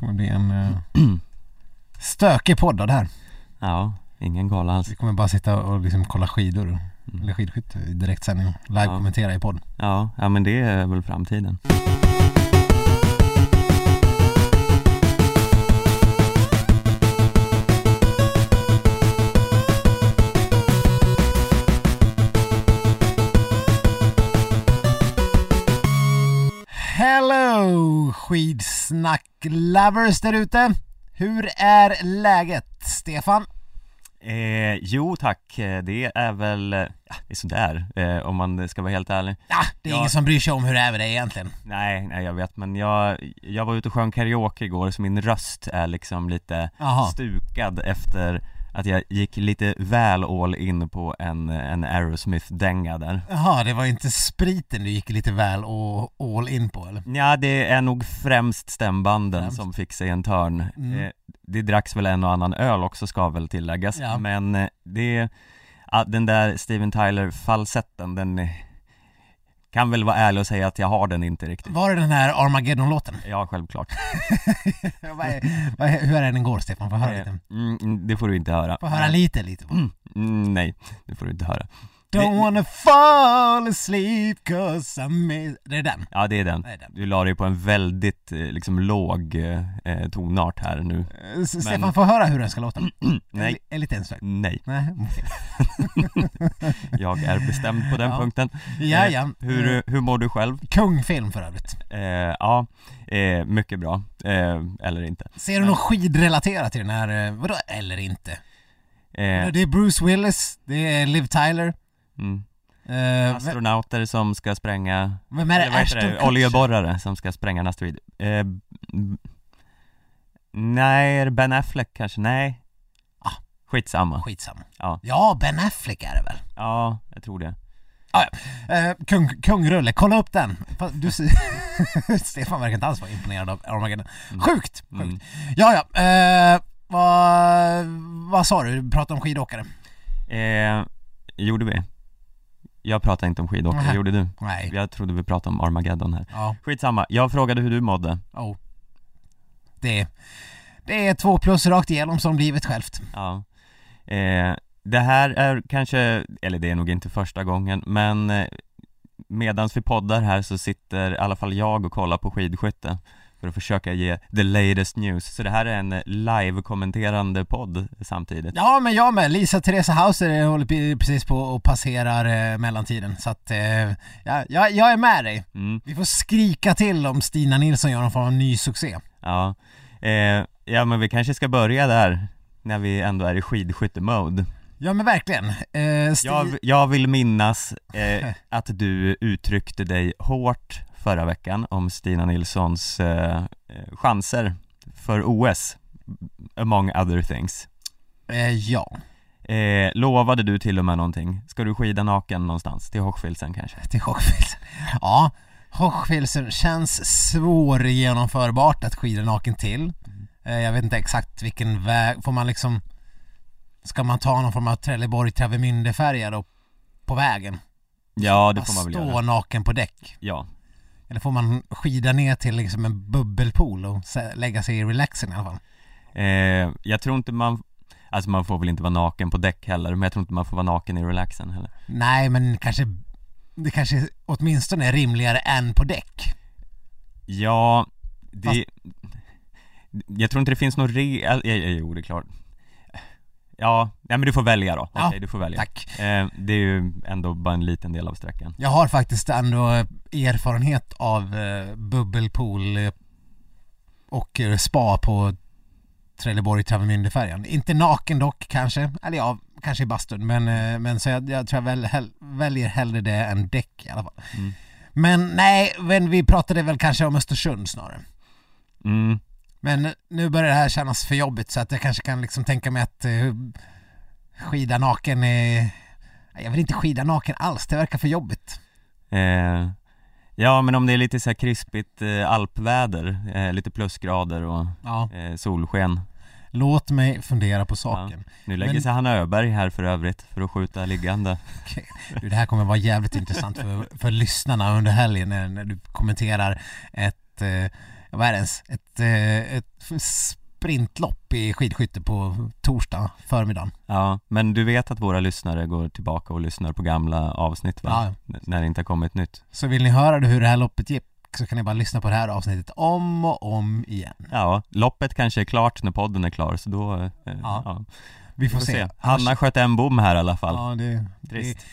kommer bli en eh, stökig podd det här. Ja, ingen gala alls. Vi kommer bara sitta och liksom kolla skidor, Mm. eller skidskytte i direktsändning, live-kommentera i podd. Ja, ja men det är väl framtiden. Skidsnack-lovers där ute! Hur är läget, Stefan? Eh, jo tack, Eh, det är väl, eh, ja, det är sådär eh, om man ska vara helt ärlig. Ja, det är Ja. ingen som bryr sig om hur det är med dig egentligen. Nej, nej jag vet men jag, jag var ute och sjöng karaoke igår så min röst är liksom lite Jaha. stukad efter att jag gick lite väl all in på en, en Aerosmith-dänga där. Jaha, det var inte spriten du gick lite väl all in på eller? Ja, det är nog främst stämbanden Främst. som fick sig en törn. Mm. Eh, det dracks väl en och annan öl också ska väl tilläggas, Ja. men eh, det, ja, den där Steven Tyler-falsetten, den eh, kan väl vara ärlig och säga att jag har den inte riktigt. Var det den här Armageddon-låten? Ja, självklart. vad är, vad är, hur är den går Stefan? Får höra Eh, lite? mm, det får du inte höra. Får höra lite, lite på. Mm, mm, nej, det får du inte höra. Don't wanna fall asleep cause I miss... Det är den? Ja, det är den. Det är den. Du la dig på en väldigt eh, liksom låg eh, eh, tonart här nu. Eh, S- Stefan, får höra hur den ska låta? Nej, En liten sväng. nej. Nej. Jag är bestämd på den Ja. punkten. Ja, ja. Hur, hur mår du själv? Kungfilm för övrigt. Eh, ja, eh, mycket bra. Eh, eller inte. Ser du något skidrelaterat i den här, vadå eller inte? Det är Bruce Willis, det är Liv Tyler, mm. eh, Astronauter som ska spränga, vem är det? Ashton det? Oljeborrare som ska spränga en asteroid. Eh, b- nej, Ben Affleck kanske? Nej. Ah. Skitsamma. Skitsamma. Ja. Ja, Ben Affleck är det väl? Ja, jag tror det. Ah, ja. eh, kung, kungrulle, kolla upp den! Du, Stefan verkar inte alls vara imponerad av Armageddon. Mm. Sjukt! Mm. Sjukt. Ja, ja. Eh, vad, vad sa du? Du pratade om skidåkare? Eh, gjorde vi? Jag pratade inte om skidåkare, Nähä. gjorde du? Nej. Jag trodde vi pratade om Armageddon här. Ja, Skitsamma, jag frågade hur du mådde. oh. Det, det är två plus rakt igenom som livet självt. Ja. Eh, det här är kanske, eller det är nog inte första gången, men eh, medans vi poddar här så sitter i alla fall jag och kollar på skidskytte för att försöka ge the latest news. Så det här är en live-kommenterande podd samtidigt. Ja, men jag med. Lisa Teresa Hauser håller precis på och passerar eh, mellantiden. Så att, eh, ja, jag, jag är med dig. Mm, Vi får skrika till om Stina Nilsson gör någon form av ny succé. ja. Eh, ja, men vi kanske ska börja där, när vi ändå är i skidskytte-mode. Ja men verkligen. Eh, Sti- Jag, jag vill minnas eh, att du uttryckte dig hårt förra veckan om Stina Nilssons eh, eh, chanser för OS, among other things. eh, ja, Eh, lovade du till och med någonting? Ska du skida naken någonstans? Till Hochfilzen kanske? till Hochfilzen. Ja, Hochfilzen känns svårgenomförbart att skida naken till. Eh, jag vet inte exakt vilken väg, får man liksom Ska man ta någon form av Trelleborg Travemünde-färja då på vägen? Ja, det får man väl Stå göra. naken på däck? Ja. Eller får man skida ner till liksom en bubbelpool och lägga sig i relaxen i alla fall? Eh, jag tror inte man, alltså man får väl inte vara naken på däck heller, men jag tror inte man får vara naken i relaxen heller. Nej, men kanske Det kanske åtminstone är rimligare än på däck. Ja, det... Fast- Jag tror inte det finns någon re... Jo, det är klart. Ja, nej men du får välja då. Ja, Okej, du får välja. Tack. Eh, det är ju ändå bara en liten del av sträckan. Jag har faktiskt ändå erfarenhet av eh, bubbelpool eh, och eh, spa på Trelleborg Travemünde-färjan. Inte naken dock kanske, eller ja, kanske i bastun men, eh, men så jag, jag tror jag väl, hell, väljer hellre det än däck i alla fall. Mm. Men nej, men vi pratade väl kanske om Östersund snarare. Mm. Men nu börjar det här kännas för jobbigt så att jag kanske kan liksom tänka mig att eh, skida naken är... Jag vill inte skida naken alls, det verkar för jobbigt. Eh, ja, men om det är lite så här krispigt eh, alpväder, eh, lite plusgrader och Ja, eh, solsken. låt mig fundera på saken. Nu lägger Men- sig Hanna Öberg här för övrigt för att skjuta liggande. Du, det här kommer vara jävligt intressant för, för lyssnarna under helgen när, när du kommenterar ett, eh, vad är det ens, ett, eh, ett sprintlopp i skidskytte på torsdag förmiddagen. Ja, men du vet att våra lyssnare går tillbaka och lyssnar på gamla avsnitt va? Ja. N- När det inte har kommit nytt Så vill ni höra hur det här loppet gick så kan ni bara lyssna på det här avsnittet om och om igen. Ja, loppet kanske är klart när podden är klar så då, eh, Ja, ja, Vi får, se. Hanna sköt en bom här i alla fall Ja, det, det, Trist det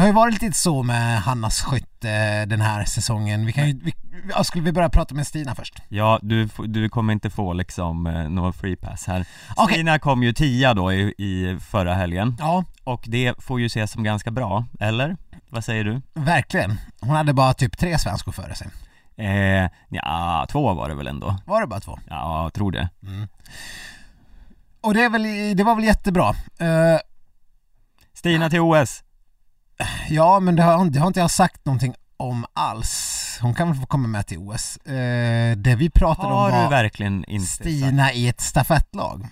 har ju varit lite så med Hannas skytte den här säsongen. Vi kan ju, vi, ja, skulle vi börja prata med Stina först? Ja, du, du kommer inte få liksom eh, någon free pass här Okej. Stina kom ju tia då i, i förra helgen Ja, och det får ju ses som ganska bra, eller? Vad säger du? verkligen. Hon hade bara typ tre svenskor före sig. Eh, ja, två var det väl ändå? Var det bara två? Ja, jag tror det Mm. Och det, är väl, det var väl jättebra. Eh, Stina till OS! Ja, men det har, det har inte jag sagt någonting om alls. Hon kan väl få komma med till OS. Eh, det vi pratade Har om du var verkligen inte sagt? Stina i ett stafettlag.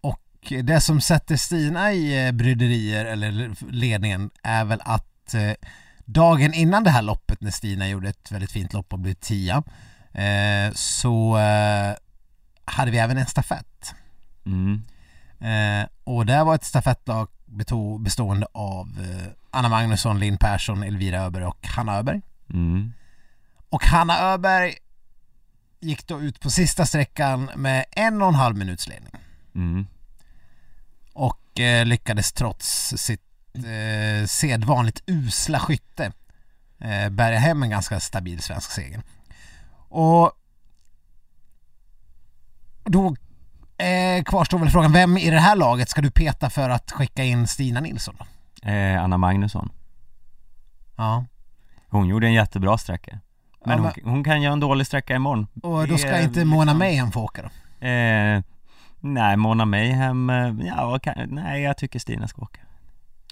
Och det som sätter Stina i eh, bryderier, eller ledningen, är väl att eh, dagen innan det här loppet när Stina gjorde ett väldigt fint lopp och blev tia, eh, så eh, hade vi även en stafett. Mm. Eh, och det var ett stafettlag bestående av eh, Anna Magnusson, Linn Persson, Elvira Öberg och Hanna Öberg. Mm. Och Hanna Öberg gick då ut på sista sträckan med en och en halv minuts ledning. Mm. och eh, lyckades trots sitt eh, sedvanligt usla skytte eh, bärga hem en ganska stabil svensk seger. Och då eh, kvarstår väl frågan, vem i det här laget ska du peta för att skicka in Stina Nilsson? Eh, Anna Magnusson. Ja, Hon gjorde en jättebra sträcka. Men, Ja, hon, hon kan göra en dålig sträcka imorgon. Och då ska är inte Mona liksom- Mayhem få åka då? eh, Nej, Mona Mayhem, eh, ja, kan, nej jag tycker Stina ska åka.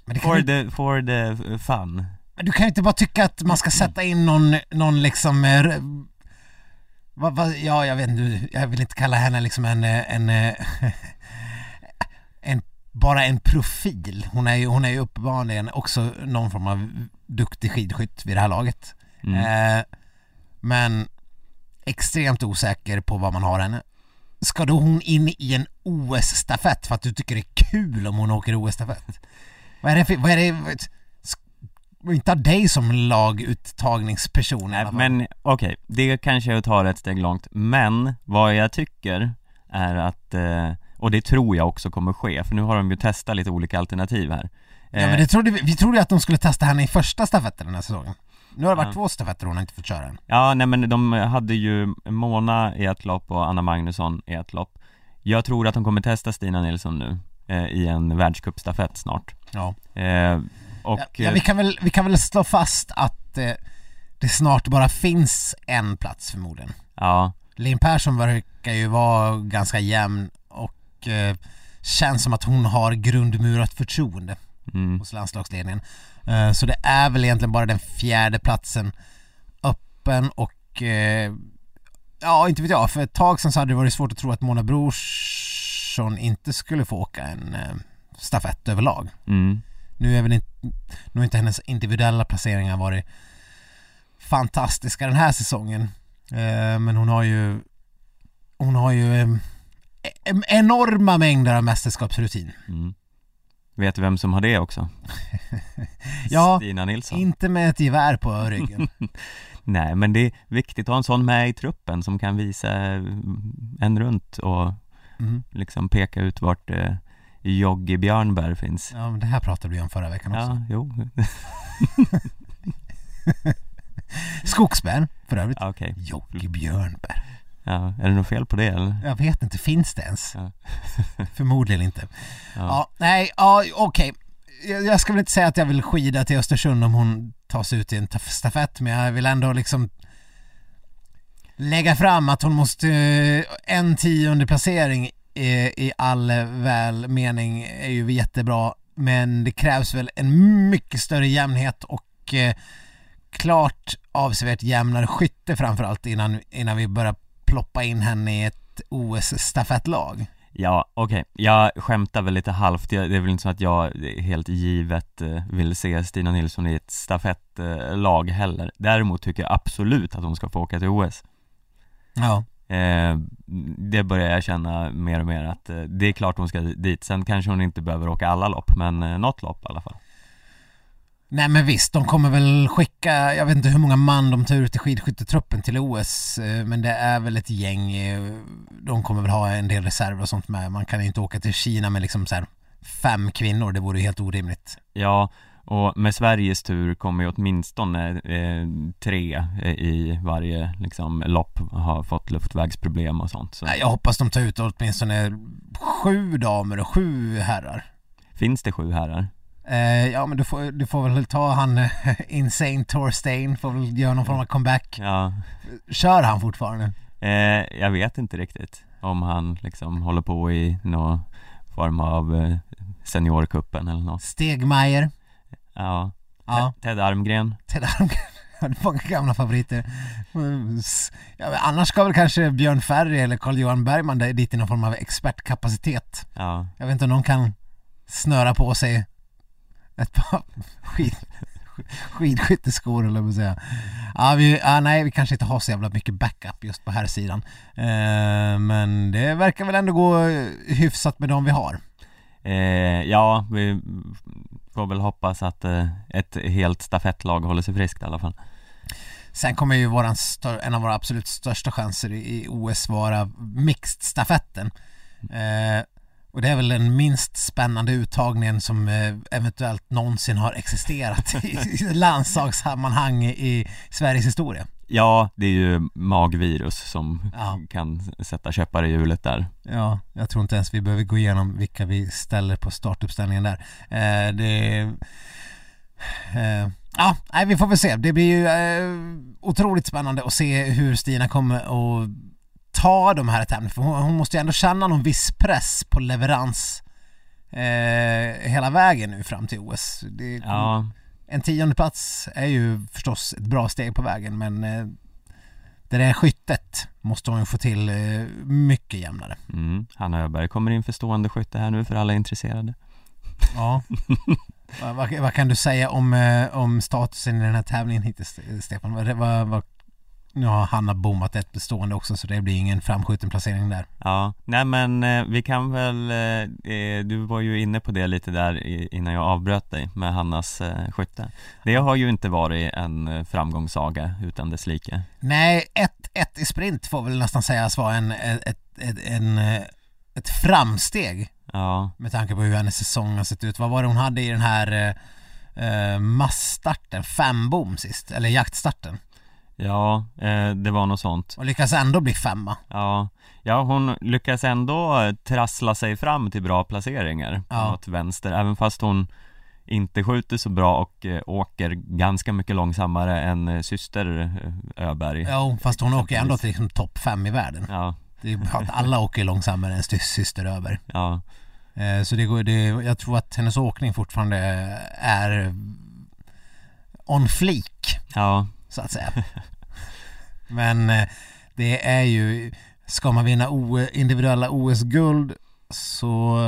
Men, For du, the, for the fun. Men du kan ju inte bara tycka att man ska sätta in någon, någon liksom vad, vad, ja, jag vet inte, jag vill inte kalla henne liksom en, eh, en, eh, en bara en profil. Hon är ju, hon är ju uppenbarligen också någon form av duktig skidskytt vid det här laget. mm. Eh, men extremt osäker på vad man har henne. Ska då hon in i en OS-stafett för att du tycker det är kul om hon åker OS-stafett? Vad är det för, vad är det, inte ha dig som laguttagningsperson Nej, men okej, det kanske jag tar ett steg långt Men vad jag tycker är att, eh, och det tror jag också kommer ske, för nu har de ju testat lite olika alternativ här Ja Eh, men det trodde vi, vi trodde ju att de skulle testa henne i första stafetten den här säsongen. Nu har det varit Ja. två stafetter och hon har inte fått köra än. Ja, nej men de hade ju Mona i ett lopp och Anna Magnusson i ett lopp Jag tror att de kommer testa Stina Nilsson nu eh, i en världscupstafett snart Ja. eh, Och ja, ja vi, kan väl, vi kan väl slå fast att eh, det snart bara finns en plats förmodligen. ja, Linn Persson verkar ju vara ganska jämn och eh, känns som att hon har grundmurat förtroende mm, hos landslagsledningen. Eh, så det är väl egentligen bara den fjärde platsen öppen och eh, ja, inte vet jag. För ett tag sedan så hade det varit svårt att tro att Mona Brorsson inte skulle få åka en eh, stafett överlag. mm, Nu är väl inte, nu inte hennes individuella placeringar varit fantastiska den här säsongen. Eh, men hon har ju hon har ju eh, enorma mängder av mästerskapsrutin. mm. Vet du vem som har det också? Ja, Stina Nilsson Inte med ett gevär på ryggen. Nej men det är viktigt att ha en sån med i truppen som kan visa en runt och Mm. liksom peka ut vart eh, Jogge Björnberg finns Ja, men det här pratade vi om förra veckan också. Ja, jo, Skogsbär, för övrigt. okej Jocke Björnberg. Ja, är det något fel på det eller? Jag vet inte, finns det ens? Ja. Förmodligen inte. Ja, Ja, nej, ja okej. Jag, jag ska väl inte säga att jag vill skida till Östersund om hon tar sig ut i en taf- stafett, men jag vill ändå liksom lägga fram att hon måste, en tionde placering i, all väl mening är ju jättebra, men det krävs väl en mycket större jämnhet och eh, klart avsevärt jämnare skytte framförallt innan, innan vi börjar ploppa in henne i ett OS-stafettlag. ja okej, jag skämtar väl lite halvt, det är väl inte så att jag helt givet eh, vill se Stina Nilsson i ett stafettlag heller Däremot tycker jag absolut att hon ska få åka till OS Ja. Eh, det börjar jag känna mer och mer att eh, det är klart hon ska dit Sen kanske hon inte behöver åka alla lopp men eh, något lopp i alla fall Nej men visst, de kommer väl skicka, jag vet inte hur många man de tar ut i skidskyttetruppen till OS eh, men det är väl ett gäng, eh, de kommer väl ha en del reserver och sånt med. Man kan inte åka till Kina med liksom så här fem kvinnor, det vore helt orimligt. Ja, och med Sveriges tur kommer ju åtminstone eh, tre eh, i varje liksom, lopp ha fått luftvägsproblem och sånt så. Jag hoppas de tar ut åtminstone sju damer och sju herrar. Finns det sju herrar? Eh, ja men du får, du får väl ta han eh, Insane Torstein, får väl göra någon form av comeback. Ja, Kör han fortfarande? eh, jag vet inte riktigt om han liksom håller på i någon form av eh, seniorkuppen eller något Stegmeier? Ja, Ja. Ted- Armgren Ted Armgren, det är många gamla favoriter. Ja, annars ska väl kanske Björn Ferry eller Carl-Johan Bergman dit i någon form av expertkapacitet. Ja, Jag vet inte om någon kan snöra på sig ett par skid, skidskytteskor eller vad man säga. Ja, vi, ja, nej, vi kanske inte har så jävla mycket backup just på här sidan. Eh, men det verkar väl ändå gå hyfsat med de vi har eh, ja vi får väl hoppas att eh, ett helt stafettlag håller sig friskt i alla fall Sen kommer ju våran stör, en av våra absolut största chanser i, i OS vara mixed-stafetten. Eh, och det är väl den minst spännande uttagningen som eh, eventuellt någonsin har existerat i landslagssammanhang i Sveriges historia. Ja, det är ju magvirus som Ja. kan sätta käppar i hjulet där Ja, jag tror inte ens vi behöver gå igenom vilka vi ställer på startuppställningen där. Eh, det... Eh, ja, nej, vi får väl se. Det blir ju eh, otroligt spännande att se hur Stina kommer att ta de här tävlingarna. För hon, hon måste ju ändå känna någon viss press på leverans eh, hela vägen nu fram till OS. Det, Ja, En tionde plats är ju förstås ett bra steg på vägen men eh, det där skyttet måste hon ju få till eh, mycket jämnare. mm. Hanna Öberg kommer in för stående skytte här nu för alla intresserade Ja. vad, vad, vad kan du säga om, eh, om statusen i den här tävlingen hittills, Stefan? Vad, vad, vad, nu har bommat ett bestående också så det blir ingen framskjuten placering där. Ja, nej men eh, vi kan väl, eh, eh, du var ju inne på det lite där innan jag avbröt dig med Hannas skytte Det har ju inte varit en framgångssaga utan dess like Nej, 1-1 i sprint får väl nästan sägas vara en, ett, ett, en, ett framsteg Ja, med tanke på hur hennes säsong har sett ut. Vad var det hon hade i den här eh, massstarten? Fem bom sist, eller jaktstarten. Ja, eh, det var något sånt. Och lyckas ändå bli femma. Ja, ja hon lyckas ändå eh, trassla sig fram till bra placeringar Ja. något vänster. Även fast hon inte skjuter så bra och eh, åker ganska mycket långsammare än eh, syster eh, Öberg. Jo, fast hon åker ändå till liksom topp fem i världen. Ja, Det är bara att alla åker långsammare än sy- syster över. ja, Eh, Så det går, det, jag tror att hennes åkning fortfarande är on fleek, ja, så att säga. Men eh, det är ju, ska man vinna o, individuella OS-guld så,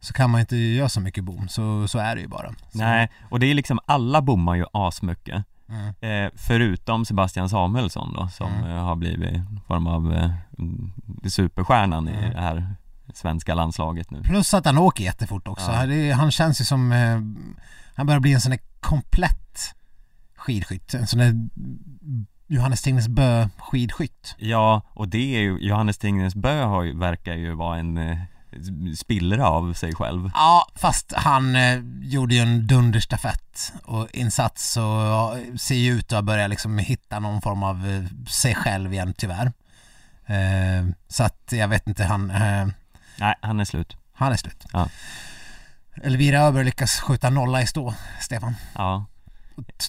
så kan man inte göra så mycket bom, så, så är det ju bara. Så, nej, och det är liksom alla bommar ju asmycket Mm. eh, Förutom Sebastian Samuelsson då som Mm. eh, har blivit form av eh, mm, superstjärnan i Mm. det här svenska landslaget nu Plus att han åker jättefort också. Ja. Han känns ju som, eh, han börjar bli en sån där komplett skidskytt. En sån där Johannes Tingnes Bö skidskytt. Ja, och det är ju, Johannes Tingnes Bö har ju, verkar ju vara en eh, spillra av sig själv Ja, fast han eh, gjorde ju en dunderstafett och insats och ja, ser ju ut att börja liksom hitta någon form av eh, sig själv igen tyvärr. Eh, så att jag vet inte, han, eh, Nej, han är slut han är slut. Ja. Elvira Öberg lyckas skjuta nolla i stå, Stefan. Ja,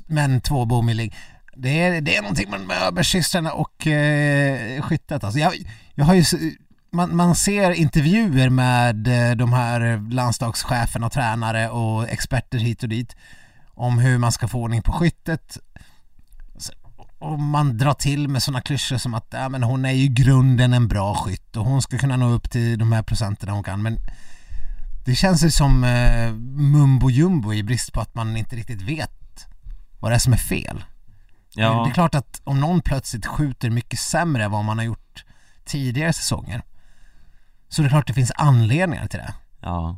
men två bomillig. Det är, det är någonting med med Öbergsystrarna och eh, skyttet alltså. Jag, jag har ju, man, man ser intervjuer med eh, de här landslagscheferna och tränare och experter hit och dit om hur man ska få ordning på skyttet. Och man drar till med sådana klyschor som att ja, men hon är ju i grunden en bra skytt och hon ska kunna nå upp till de här procenten hon kan. Men det känns ju som eh, mumbo jumbo i brist på att man inte riktigt vet vad det är som är fel. ja, Det är klart att om någon plötsligt skjuter mycket sämre än vad man har gjort tidigare säsonger. Så det är klart det finns anledningar till det. Ja,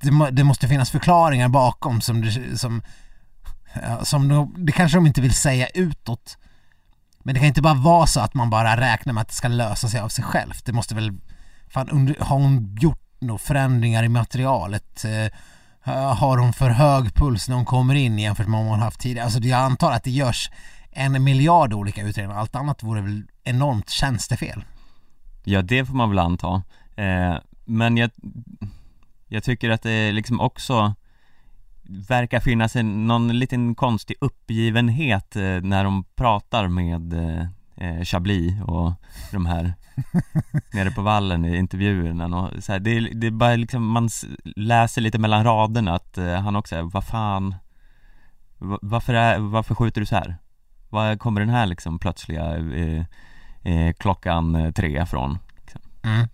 Det, det måste finnas förklaringar bakom som, det, som, som de, det kanske de inte vill säga utåt. Men det kan inte bara vara så att man bara räknar med att det ska lösa sig av sig självt. Det måste väl, fan under, har hon gjort några förändringar i materialet? Eh, har hon för hög puls när hon kommer in jämfört med vad hon haft tidigare? Alltså jag antar att det görs en miljard olika utredningar. Allt annat vore väl enormt tjänstefel. ja det får man väl anta eh, Men jag, jag tycker att det liksom också verkar finnas en, någon liten konstig uppgivenhet eh, när de pratar med eh, eh, Chablis och de här nere på vallen i intervjuerna och så här, det, är- det är bara liksom, man läser lite mellan raderna att eh, han också är, vad fan va- varför, är, varför skjuter du så här? Var kommer den här liksom plötsliga eh, eh, klockan eh, tre från? Mm.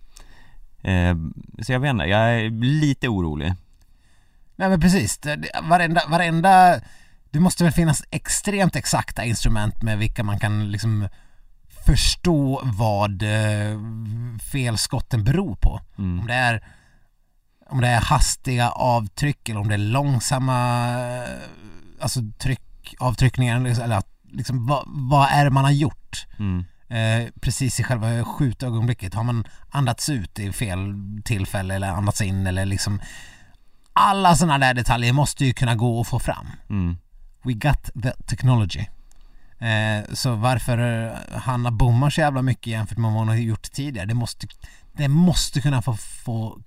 Eh, så jag vet inte, jag är lite orolig Nej men precis, varenda, varenda Det måste väl finnas extremt exakta instrument med vilka man kan liksom förstå vad eh, felskotten beror på. mm. Om det är om det är hastiga avtryck eller om det är långsamma eh, alltså tryck, avtryckningar eller, eller att, liksom, vad, vad är det man har gjort? Mm. Eh, precis i själva skjutögonblicket. Har man andats ut i fel tillfälle eller andats in eller liksom alla sådana där detaljer måste ju kunna gå att få fram. Mm. We got the technology. Eh, så varför eh, Hanna bommar så jävla mycket jämfört med vad hon har gjort tidigare, det måste, det måste kunna få, få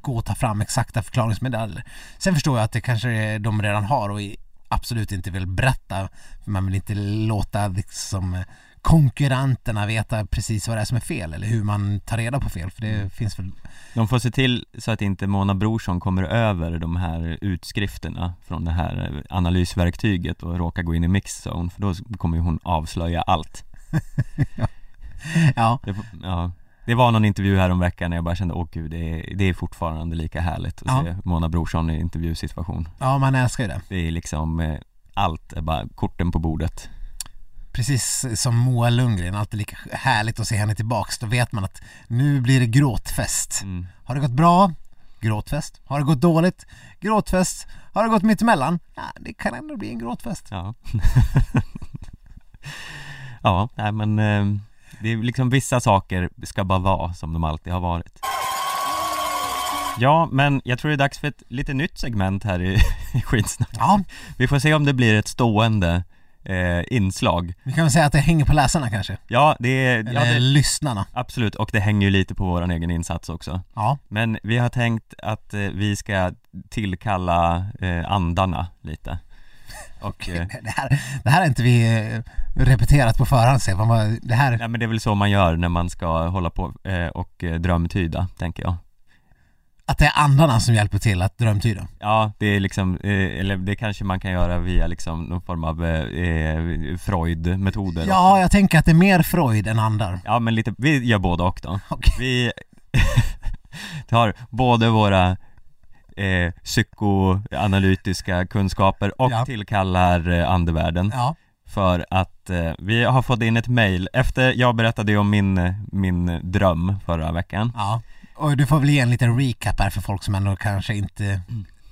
gå och ta fram exakta förklaringsmodeller. Sen förstår jag att det kanske de redan har och absolut inte vill berätta, för man vill inte låta liksom eh, konkurrenterna veta precis vad det är som är fel eller hur man tar reda på fel, för det finns väl De får se till så att inte Mona Brorsson kommer över de här utskrifterna från det här analysverktyget och råkar gå in i mixzone för då kommer hon avslöja allt Ja, det, ja. det var någon intervju här om veckan när jag bara kände, åh gud, det är, det är fortfarande lika härligt att Ja. se Mona Brorsson i intervjusituation ja man älskar ju det. Det är liksom, eh, allt är bara korten på bordet Precis som Moa Lundgren, alltid lika härligt att se henne tillbaks. Då vet man att nu blir det gråtfest. mm. Har det gått bra? Gråtfest. Har det gått dåligt? Gråtfest. Har det gått mittemellan? Ja, det kan ändå bli en gråtfest. Ja Ja, nej men eh, det är liksom vissa saker ska bara vara som de alltid har varit Ja, men jag tror det är dags för ett lite nytt segment här i, i Skitsnack Ja, Vi får se om det blir ett stående eh, inslag vi kan väl säga att det hänger på läsarna kanske. Ja, det är, Eller ja, det, lyssnarna. absolut, och det hänger ju lite på våran egen insats också Ja, Men vi har tänkt att eh, vi ska tillkalla eh, andarna lite Och eh, det här, det här har inte vi eh, repeterat på förhand Stefan. Det här, Ja men det är väl så man gör när man ska hålla på eh, och drömtyda, tänker jag att det är andarna som hjälper till att drömtyda. Ja, det är liksom, eh, eller det kanske man kan göra via liksom någon form av eh, eh, Freud-metoder Ja, också. jag tänker att det är mer Freud än andar. Ja men lite, vi gör både och då Okej. Vi tar både våra eh, psykoanalytiska kunskaper och Ja. tillkallar eh, andevärlden Ja, för att eh, vi har fått in ett mail efter, jag berättade ju om min, min dröm förra veckan ja. Och du får väl ge en liten recap här för folk som ändå kanske inte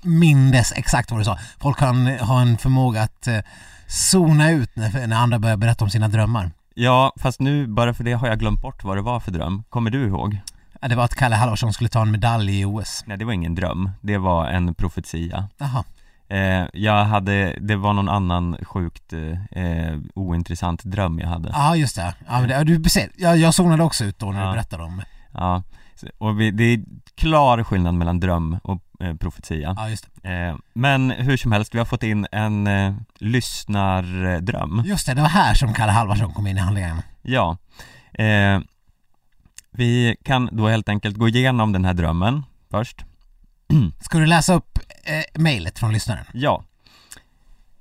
mindes exakt vad du sa. Folk kan ha en förmåga att eh, zona ut när, när andra börjar berätta om sina drömmar. Ja, fast nu bara för det har jag glömt bort vad det var för dröm. Kommer du ihåg? Ja, Det var att Kalle Halvarsson skulle ta en medalj i OS. Nej, det var ingen dröm. Det var en profetia. Jaha, Eh, jag hade, det var någon annan sjukt eh, eh, ointressant dröm jag hade. ja just det. Ja, men det du ser, jag, jag zonade också ut då när Ja. du berättade om Ja, och vi, det är klar skillnad mellan dröm och eh, profetia. Ja just det. Eh, men hur som helst, vi har fått in en eh, lyssnardröm. Just det, det var här som Kalle Halvarsson kom in i handlingen. Ja. Eh, vi kan då helt enkelt gå igenom den här drömmen först. Ska du läsa upp eh, mejlet från lyssnaren? Ja.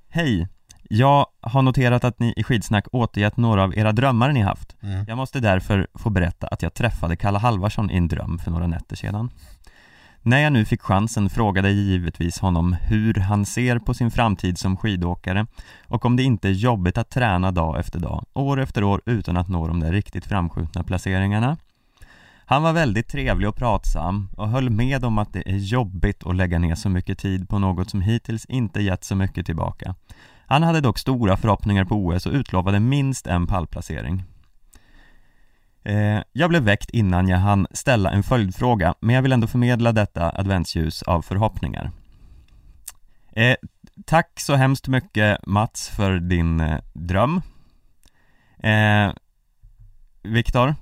Hej. Jag har noterat att ni i Skidsnack återgett några av era drömmar ni haft. Mm. Jag måste därför få berätta att jag träffade Kalle Halvarsson i en dröm för några nätter sedan. När jag nu fick chansen frågade jag givetvis honom hur han ser på sin framtid som skidåkare och om det inte är jobbigt att träna dag efter dag, år efter år utan att nå de där riktigt framskjutna placeringarna. Han var väldigt trevlig och pratsam och höll med om att det är jobbigt att lägga ner så mycket tid på något som hittills inte gett så mycket tillbaka. Han hade dock stora förhoppningar på OS och utlovade minst en pallplacering. Eh, jag blev väckt innan jag hann ställa en följdfråga, men jag vill ändå förmedla detta adventsljus av förhoppningar. Eh, tack så hemskt mycket Mats för din eh, dröm. Eh, Viktor?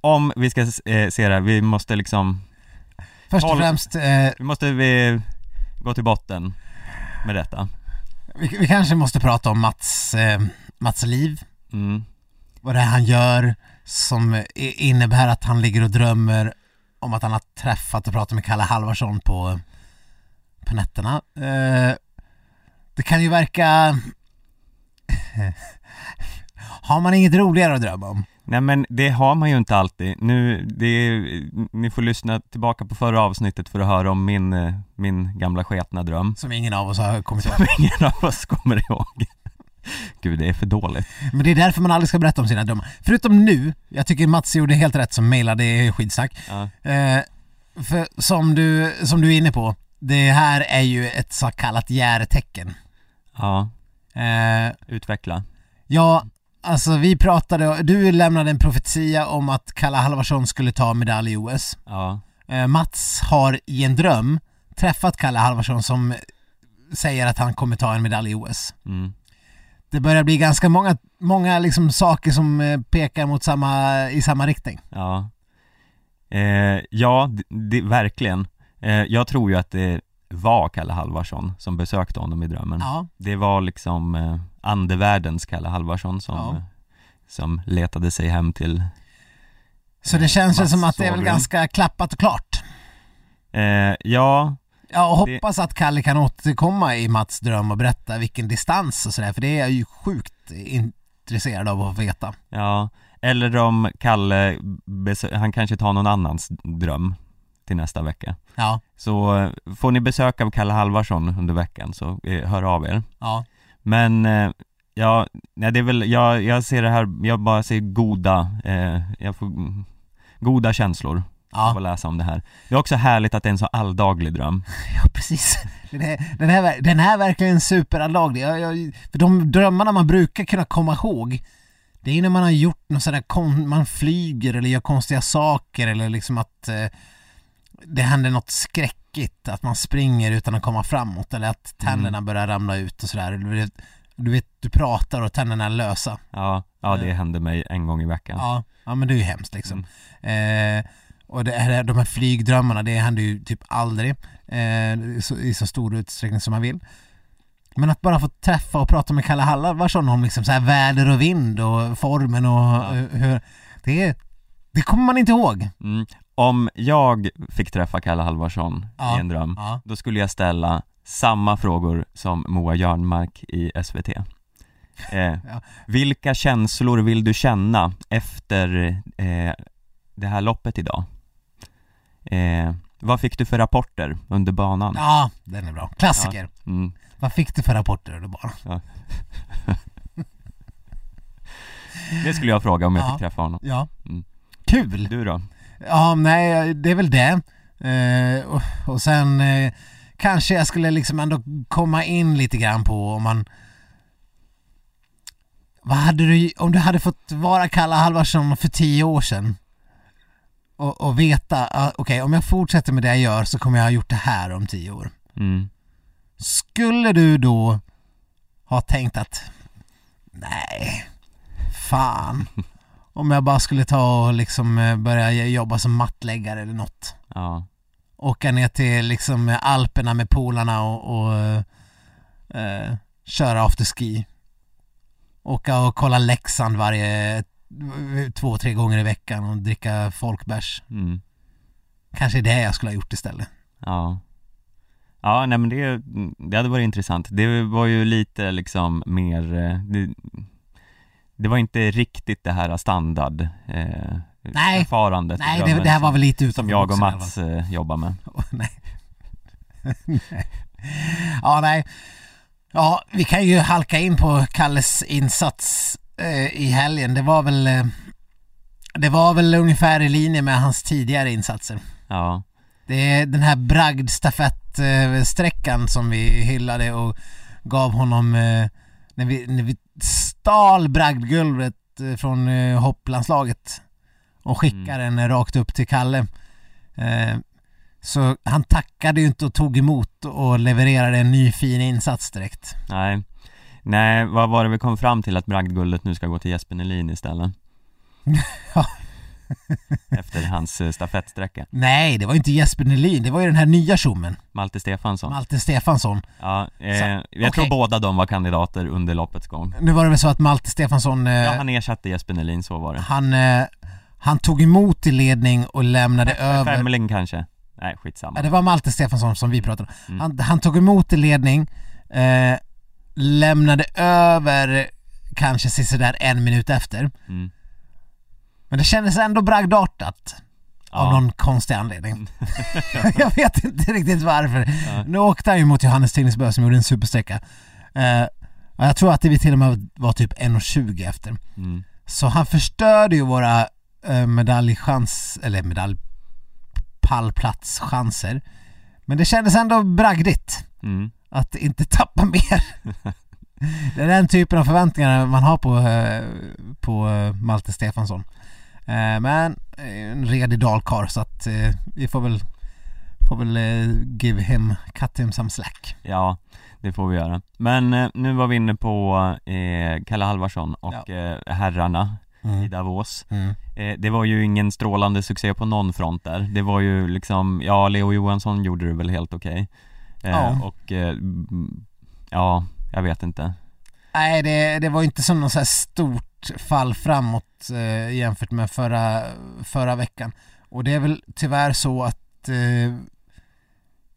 Om vi ska eh, se det här, vi måste liksom, Först och främst, eh, vi måste vi gå till botten med detta. vi, vi kanske måste prata om Mats, eh, Mats liv. Mm. Vad det är han gör som innebär att han ligger och drömmer om att han har träffat och pratat med Kalle Halvarsson på, på nätterna. Eh, det kan ju verka... har man inget roligare att drömma om? Nej men det har man ju inte alltid. Nu, det är, ni får lyssna tillbaka på förra avsnittet för att höra om min, min gamla sketna dröm. Som ingen av oss har kommit ihåg. Som ingen av oss kommer ihåg. Gud, det är för dåligt. Men det är därför man aldrig ska berätta om sina drömmar. Förutom nu, jag tycker Mats gjorde helt rätt som mejlade, skitsnack. Ja. Eh, för som du, som du är inne på, det här är ju ett så kallat järetecken. ja, Eh, utveckla. ja, alltså vi pratade, du lämnade en profetia om att Kalle Halvarsson skulle ta medalj i OS. Ja, Eh, Mats har i en dröm träffat Kalle Halvarsson som säger att han kommer ta en medalj i OS. mm. Det börjar bli ganska många, många liksom saker som eh, pekar mot samma, i samma riktning. ja. Eh, ja, det, det, verkligen. Eh, jag tror ju att det var Kalle Halvarsson som besökte honom i drömmen. Ja, Det var liksom eh, andevärldens Kalle Halvarsson som, Ja. eh, som letade sig hem till så det känns väl som att det är väl ganska klappat och klart. eh, Ja, Ja, och hoppas att Kalle kan återkomma i Mats dröm och berätta vilken distans och sådär, för det är jag ju sjukt intresserad av att veta. ja Eller om Kalle, han kanske tar någon annans dröm till nästa vecka. Ja, Så eh, får ni besök av Kalle Halvarsson under veckan så eh, hör av er. Ja, Men, eh, ja, nej det är väl, jag, jag ser det här, jag bara ser goda, eh, jag får mm, goda känslor av ja, att läsa om det här. Det är också härligt att det är en så alldaglig dröm. Ja precis. Den är, den är, ver- den är verkligen superallaglig. Jag, jag, för de drömmarna man brukar kunna komma ihåg, det är när man har gjort något sådär, man flyger eller gör konstiga saker eller liksom att eh, det händer något skräckigt, att man springer utan att komma framåt eller att tänderna börjar ramla ut och sådär. Du vet, du vet, du pratar och tänderna är lösa. Ja, ja det Eh. händer mig en gång i veckan Ja, ja men det är ju hemskt liksom. Mm. Eh, och det här, de här flygdrömmarna, det händer ju typ aldrig eh, så, i så stor utsträckning som man vill. Men att bara få träffa och prata med Kalle Halvarsson om liksom så här väder och vind och formen och Ja. eh, hur... Det, det kommer man inte ihåg. Mm. Om jag fick träffa Kalle Halvarsson Ja. i en dröm, Ja. då skulle jag ställa samma frågor som Moa Jörnmark i SVT eh, Vilka känslor vill du känna efter eh, det här loppet idag? Eh, vad fick du för rapporter under banan? ja, den är bra. Klassiker. Mm. Vad fick du för rapporter under banan? Det skulle jag fråga om jag Ja. fick träffa honom Ja. Mm. Kul! Du då? Ja, nej, det är väl det. Eh, och, och sen eh, kanske jag skulle liksom ändå komma in lite grann på om man vad hade du, om du hade fått vara Kalle Halvarsson för tio år sedan och, och veta, ah, okej om jag fortsätter med det jag gör så kommer jag ha gjort det här om tio år. Mm. Skulle du då ha tänkt att nej, fan, om jag bara skulle ta och liksom eh, börja jobba som mattläggare eller något. Ja, Åka ner till liksom Alperna med polarna och, och eh, köra afterski. Åka och kolla Leksand varje två, tre gånger i veckan och dricka folkbärs. mm. Kanske det jag skulle ha gjort istället. Ja Ja, nej men det, det hade varit intressant. Det var ju lite liksom mer, eh, det, det var inte riktigt det här standard eh, Nej. förfarandet Nej, det, det här var väl lite utanför som jag och Mats eh, jobbar med. fall. nej. nej. Ja, nej. Ja, vi kan ju halka in på Kalles insats eh, i helgen. Det var väl... Eh, Det var väl ungefär i linje med hans tidigare insatser. Ja, Det är den här bragdstafettsträckan som vi hyllade och gav honom eh, när vi, när vi stal bragdguldet eh, från eh, hopplandslaget och skickade den rakt upp till Kalle. Eh, Så han tackade ju inte och tog emot och levererade en ny fin insats direkt. nej Nej, vad var det vi kom fram till att bragdguldet nu ska gå till Jesper Nelin istället? Ja. Efter hans eh, stafettsträcka Nej, det var ju inte Jesper Nelin, det var ju den här nya tjommen, Malte Stefansson Malte Stefansson. Ja, eh, Så, jag okej. tror båda de var kandidater under loppets gång Nu var det väl så att Malte Stefansson, eh, Ja, han ersatte Jesper Nelin, så var det han, eh, han tog emot i ledning och lämnade över Femling kanske? Nej, skitsamma Ja, det var Malte Stefansson som vi pratade om. Mm. Han, han tog emot i ledning, eh, lämnade över kanske sådär en minut efter. mm. Men det kändes ändå bragdartat av Ja. någon konstig anledning. jag vet inte riktigt varför. Ja. Nu åkte han ju mot Johannes Tingnesbø som gjorde en supersträcka. Och jag tror att det till och med var typ 1.20 efter. Mm. Så han förstörde ju våra eh, medaljchans, eller medaljpallplatschanser. Men det kändes ändå bragdigt Mm. att inte tappa mer. det är den typen av förväntningar man har på, eh, på Malte Stefansson. Eh, men eh, en redig dalkarl så att eh, vi får väl, får väl give him, cut him some slack. Ja, det får vi göra. Men nu var vi inne på eh, Kalle Halvarsson och eh, herrarna i Mm. Davos. Mm. Det var ju ingen strålande succé på någon front där. Det var ju liksom, ja, Leo Johansson gjorde det väl helt okej. Eh, Ja. Och, ja, jag vet inte. Nej, det, det var inte som något så här stort fall framåt eh, jämfört med förra, förra veckan. Och det är väl tyvärr så att eh,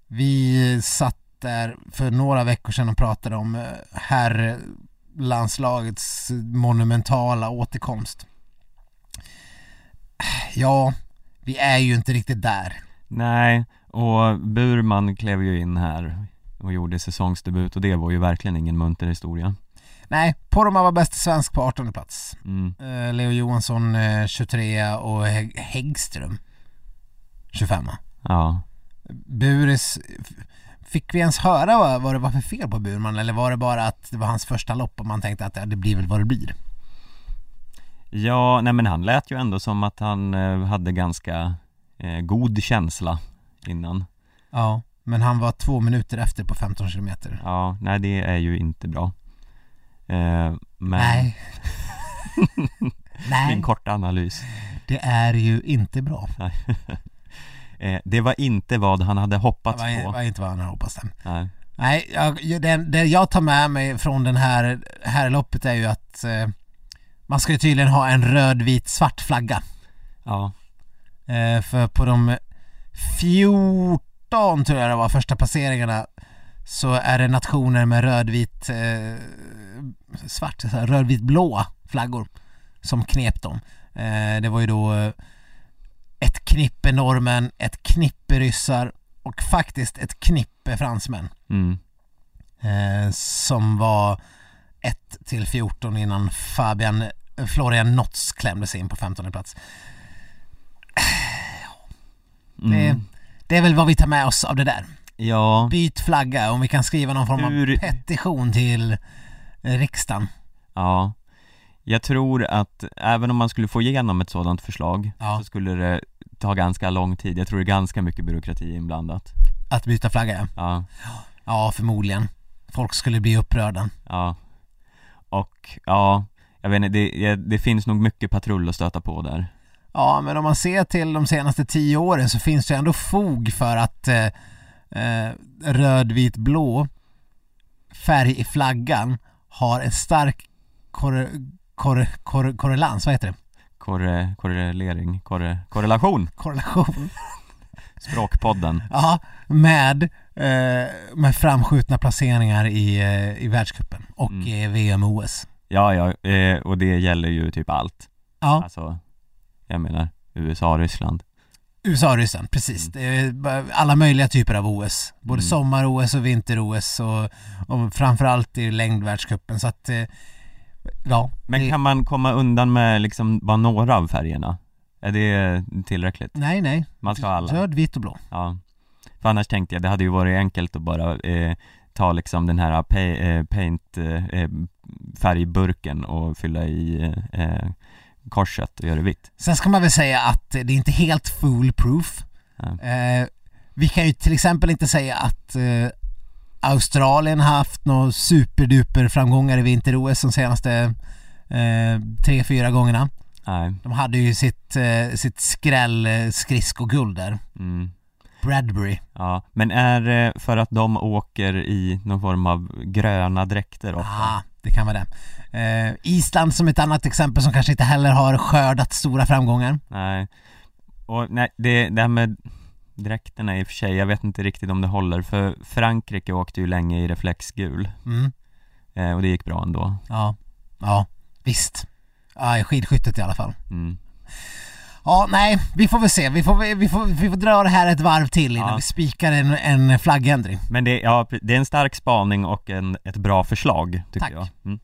vi satt där för några veckor sedan och pratade om eh, herrlandslagets monumentala återkomst. Ja, vi är ju inte riktigt där. Nej, och Burman klev ju in här och gjorde säsongsdebut och det var ju verkligen ingen munter historia. Nej, Poromaa var bäst svensk på 18 plats. Mm. Eh, Leo Johansson eh, 23 och Hägg- Häggström 25 Ja, Buris, fick vi ens höra vad, vad det var för fel på Burman eller var det bara att det var hans första lopp och man tänkte att ja, det blir väl vad det blir? ja nej men han lät ju ändå som att han eh, hade ganska eh, god känsla innan. Ja, men han var två minuter efter på 15 kilometer. Ja, nej det är ju inte bra. Eh, men Nej. Min korta analys. det är ju inte bra. Eh, det var inte vad han hade Det hoppats på. var inte vad han hade hoppats den. Nej. Nej, jag, det, det jag tar med mig från den här, här loppet är ju att eh, man ska ju tydligen ha en röd, vit, svart flagga. Ja, Eh, för på de 14 tror jag det var första placeringarna så är det nationer med rödvit eh, svart, så här, rödvit blå flaggor som knep dem. Eh, det var ju då eh, ett knippe norrmän, ett knippe ryssar och faktiskt ett knippe fransmän mm. eh, som var 1 till 14 innan Fabian Florian Notz klämde sig in på 15 plats. Det, Mm. det är väl vad vi tar med oss av det där. Ja, Byt flagga om vi kan skriva någon form av Hur- petition till eh, riksdagen. ja Jag tror att även om man skulle få igenom ett sådant förslag Ja. så skulle det ta ganska lång tid Jag tror det är ganska mycket byråkrati inblandat Att byta flagga. Ja, Ja, förmodligen. Folk skulle bli upprörda. ja Och ja, jag vet inte, det, det finns nog mycket patrull att stöta på där Ja, men om man ser till de senaste tio åren så finns det ändå fog för att eh, eh, röd, vit, blå färg i flaggan har en stark korre, korre, korre, korrelans, vad heter det? Korre, korrelering, korre, korrelation Korrelation. Språkpodden Ja, med, eh, med framskjutna placeringar i, eh, i världscupen och Mm. i VM och OS. Ja, ja, eh, och det gäller ju typ allt Ja, Alltså, jag menar USA, Ryssland USA och Ryssland, precis. Bara alla möjliga typer av OS. Både Mm. sommar-OS och vinter-OS och, och framförallt i längdvärldscupen. Så att, eh, ja. Men kan man komma undan med liksom bara några av färgerna? Är det tillräckligt? Nej, nej. Man ska ha alla? Röd, vit och blå. Ja. För annars tänkte jag, det hade ju varit enkelt att bara eh, ta liksom den här pay, eh, paint eh, eh, färgburken och fylla i eh, korset och göra det vitt. Sen ska man väl säga att det är inte helt foolproof. Eh, vi kan ju till exempel inte säga att eh, Australien har haft några superduper framgångar i vinter-OS de senaste eh, tre, fyra gångerna. Nej. De hade ju sitt, eh, sitt skräll eh, skridskoguld där. Mm. Bradbury. Ja, men är det för att de åker i någon form av gröna dräkter ofta? Ah, det kan vara det. Eh, Island som ett annat exempel som kanske inte heller har skördat stora framgångar. Nej, och nej, det, det här med dräkterna i och för sig, jag vet inte riktigt om det håller för Frankrike åkte ju länge i reflexgul Mm. eh, och det gick bra ändå Ja, ja, visst. Ja, i skidskyttet i alla fall. mm. Ja, nej, vi får väl se. Vi får, vi får, vi får dra det här ett varv till innan Ja. vi spikar en, en flaggändring. Men det, ja, det är en stark spaning och en, ett bra förslag tycker Tack. jag mm.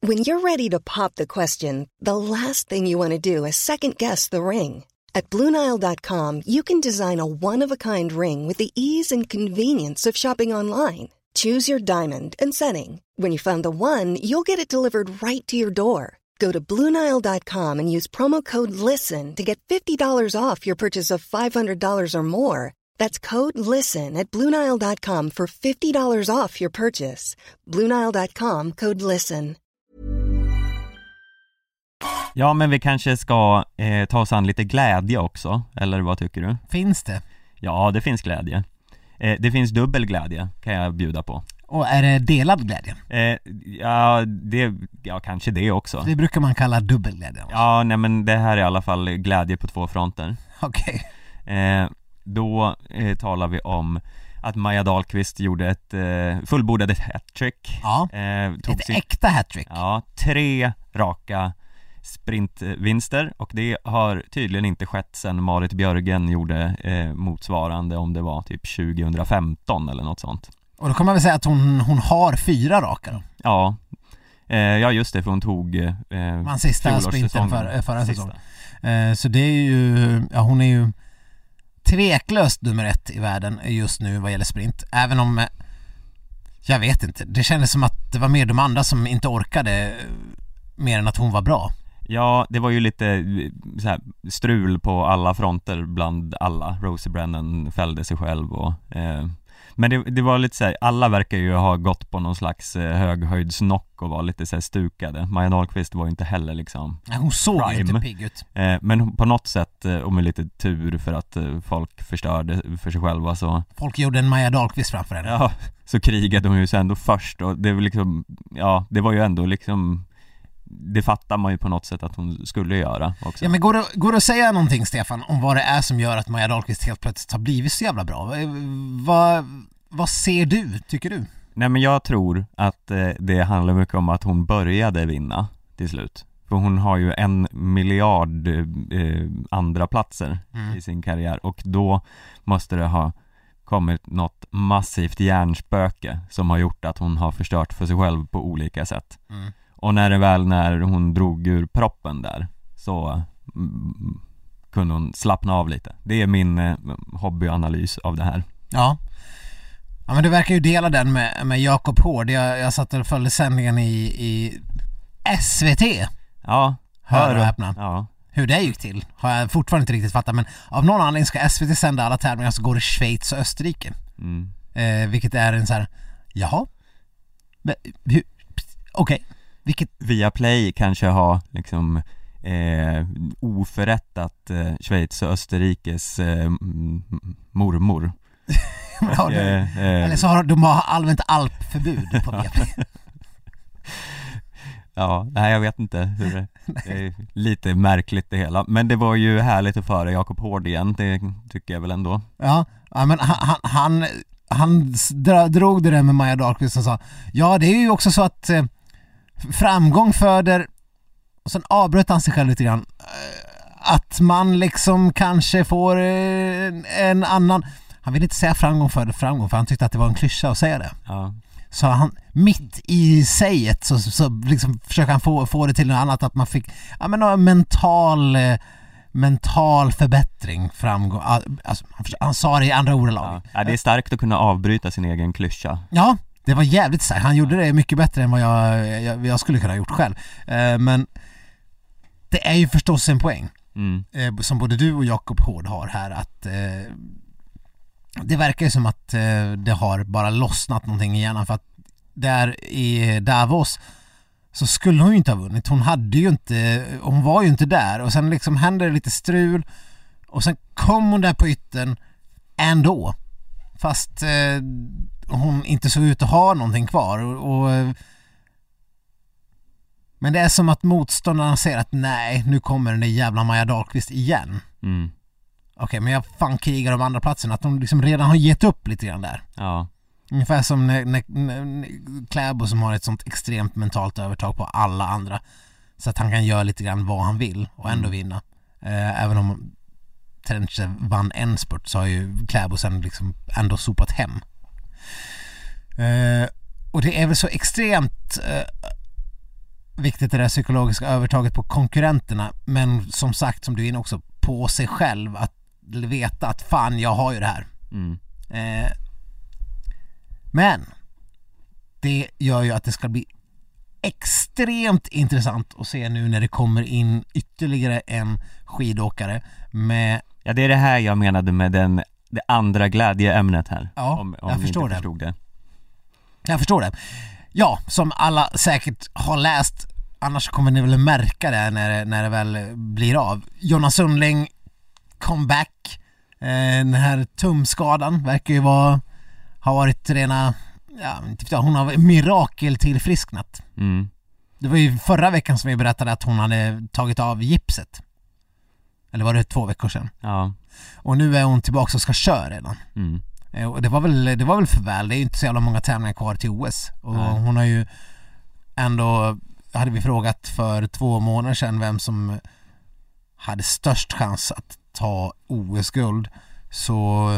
When you're ready to pop the question, the last thing you want to do is second guess the ring. At Bluenile.com, you can design a one of a kind ring with the ease and convenience of shopping online. Choose your diamond and setting. When you find the one, you'll get it delivered right to your door. Go to Bluenile.com and use promo code LISTEN to get $50 off your purchase of $500 or more. That's code LISTEN at Bluenile.com for $50 off your purchase. Bluenile.com code LISTEN. Ja men vi kanske ska eh, ta oss an lite glädje också, eller vad tycker du? Finns det? Ja, det finns glädje eh, Det finns dubbel glädje, kan jag bjuda på Och är det delad glädje? eh, Ja, det, ja kanske det också Det brukar man kalla dubbelglädje. Ja, nej men det här är i alla fall glädje på två fronter Okej. eh, Då eh, talar vi om att Maja Dahlqvist gjorde ett, eh, fullbordade ett hattrick Ja. eh, Ett sin, äkta hattrick. Ja, tre raka sprintvinster och det har tydligen inte skett sedan Marit Björgen gjorde eh, motsvarande om det var typ 2015 eller något sånt Och då kan man väl säga att hon, hon har fyra raka då. Ja, eh, ja just det för hon tog eh, Vann sista sprinten för, förra säsongen. Eh, så det är ju, ja hon är ju tveklöst nummer ett i världen just nu vad gäller sprint. Även om, eh, jag vet inte, det kändes som att det var mer de andra som inte orkade eh, mer än att hon var bra. Ja, det var ju lite eh, så här, strul på alla fronter bland alla. Rosie Brennan fällde sig själv och eh, Men det, det var lite så här, alla verkar ju ha gått på någon slags eh, höghöjdsnock och var lite så här stukade. Maja Dahlqvist var ju inte heller liksom Nej, Hon såg Prime. inte pigg ut. eh, Men på något sätt, eh, och med lite tur för att folk förstörde för sig själva så Folk gjorde en Maja Dahlqvist framför henne. Ja, så krigade hon ju sig ändå först och det var liksom, ja det var ju ändå liksom Det fattar man ju på något sätt att hon skulle göra också Ja men går det, går det att säga någonting Stefan om vad det är som gör att Maja Dahlqvist helt plötsligt har blivit så jävla bra? Eh, Vad, vad ser du, tycker du? Nej men jag tror att eh, det handlar mycket om att hon började vinna till slut För hon har ju en miljard eh, andra platser Mm. i sin karriär och då måste det ha kommit något massivt hjärnspöke som har gjort att hon har förstört för sig själv på olika sätt Mm. Och när det väl när hon drog ur proppen där så mm, kunde hon slappna av lite Det är min eh, hobbyanalys av det här Ja. Ja men du verkar ju dela den med, med Jakob Hård. Jag, jag satt och följde sändningen i, i SVT. Ja, Hör och häpna. Ja, Hur det gick till har jag fortfarande inte riktigt fattat men av någon anledning ska SVT sända alla tävlingar så går det Schweiz och Österrike. mm. Eh, vilket är en så här, jaha? Men, hur- Okej, vilket, Viaplay kanske har liksom eh, oförrättat eh, Schweiz och Österrikes eh, mormor. Har du, eh, eh, eller så har de har allmänt alpförbud på Viaplay. Ja, nej jag vet inte hur det, det är lite märkligt det hela. Men det var ju härligt att föra Jakob Hård igen, det tycker jag väl ändå. Ja, ja men han, han, han, han drog det där med Maja Dahlqvist och sa Ja det är ju också så att eh, framgång föder och sen avbröt han sig själv lite grann. Eh, att man liksom kanske får eh, en annan han ville inte säga framgång föder framgång för han tyckte att det var en klyscha att säga det. Ja, så han mitt i säget så, så liksom försöker han få, få det till något annat att man fick, ja men någon mental eh, mental förbättring framgång, alltså, han, han sa det i andra ordalag. Ja. ja, det är starkt att kunna avbryta sin egen klyscha. Ja, det var jävligt starkt. Han gjorde det mycket bättre än vad jag, jag, jag skulle kunna ha gjort själv. Eh, men det är ju förstås en poäng. mm. eh, som både du och Jakob Hård har här att eh, det verkar ju som att eh, det har bara lossnat någonting i hjärnan för att där i Davos så skulle hon ju inte ha vunnit. Hon hade ju inte, hon var ju inte där och sen liksom hände det lite strul och sen kom hon där på ytten ändå. Fast eh, hon inte såg ut att ha någonting kvar och, och men det är som att motståndarna säger att nej, nu kommer den där jävla Maja Dahlqvist igen. Mm. Okej, men jag fan krigar om andra platsen att de liksom redan har gett upp lite grann där. Ja, Ungefär som när, när, när Kläbo som har ett sånt extremt mentalt övertag på alla andra. Så att han kan göra lite grann vad han vill och ändå Mm. vinna. Eh, även om Trenche vann en spurt så har ju Kläbo sen liksom ändå sopat hem. Eh, och det är väl så extremt eh, viktigt det där psykologiska övertaget på konkurrenterna men som sagt som du är inne också på sig själv att veta att fan jag har ju det här. mm. Eh, men det gör ju att det ska bli extremt intressant att se nu när det kommer in ytterligare en skidåkare med, ja det är det här jag menade med den, det andra glädjeämnet här Ja, om, om jag förstår det. det jag förstår det. Ja, som alla säkert har läst, annars kommer ni väl märka det när, det- när det väl blir av. Jonas Sundling, comeback. Eh, den här tumskadan verkar ju vara, ha varit rena, ja jag, hon har mirakeltillfrisknat. mm. Det var ju förra veckan som vi berättade att hon hade tagit av gipset. Eller var det två veckor sedan? Ja, Och nu är hon tillbaka och ska köra redan. mm. Eh, Och det var väl, det var väl för väl, det är ju inte så jävla många tävlingar kvar till OS. Och Nej. hon har ju ändå, hade vi frågat för två månader sedan vem som hade störst chans att ta OS-guld så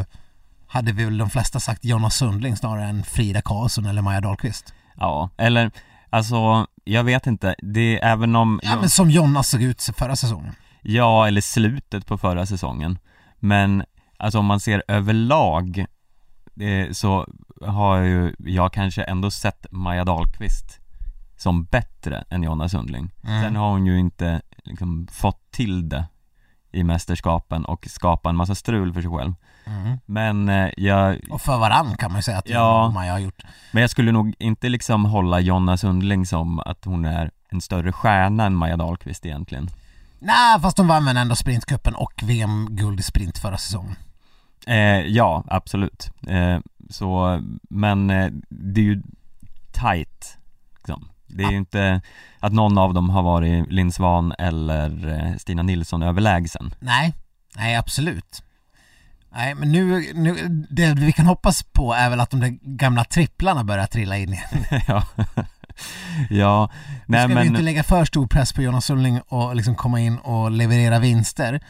hade vi väl de flesta sagt Jonas Sundling snarare än Frida Karlsson eller Maja Dahlqvist. ja, eller alltså jag vet inte, det är även om Ja men som Jonas såg ut förra säsongen. Ja, eller slutet på förra säsongen Men alltså om man ser överlag Så har ju jag kanske ändå sett Maja Dahlqvist Som bättre än Jonna Sundling Mm. Sen har hon ju inte liksom fått till det I mästerskapen och skapa en massa strul för sig själv Mm. Men eh, jag, Och för varann kan man ju säga att Ja. Maja har gjort. men jag skulle nog inte liksom hålla Jonna Sundling som att hon är en större stjärna än Maja Dahlqvist egentligen Nej, fast de vann väl ändå sprintcupen och VM-guld i sprint förra säsongen. Eh, ja, absolut. Eh, så, men eh, det är ju tight liksom. Det är ju inte att någon av dem har varit Linn Svan eller eh, Stina Nilsson överlägsen. Nej, nej absolut. Nej, men nu, nu, det vi kan hoppas på är väl att de där gamla tripplarna börjar trilla in igen. ja, ja, Nu nej ska vi men, inte lägga för stor press på Jonas Sundling och liksom komma in och leverera vinster.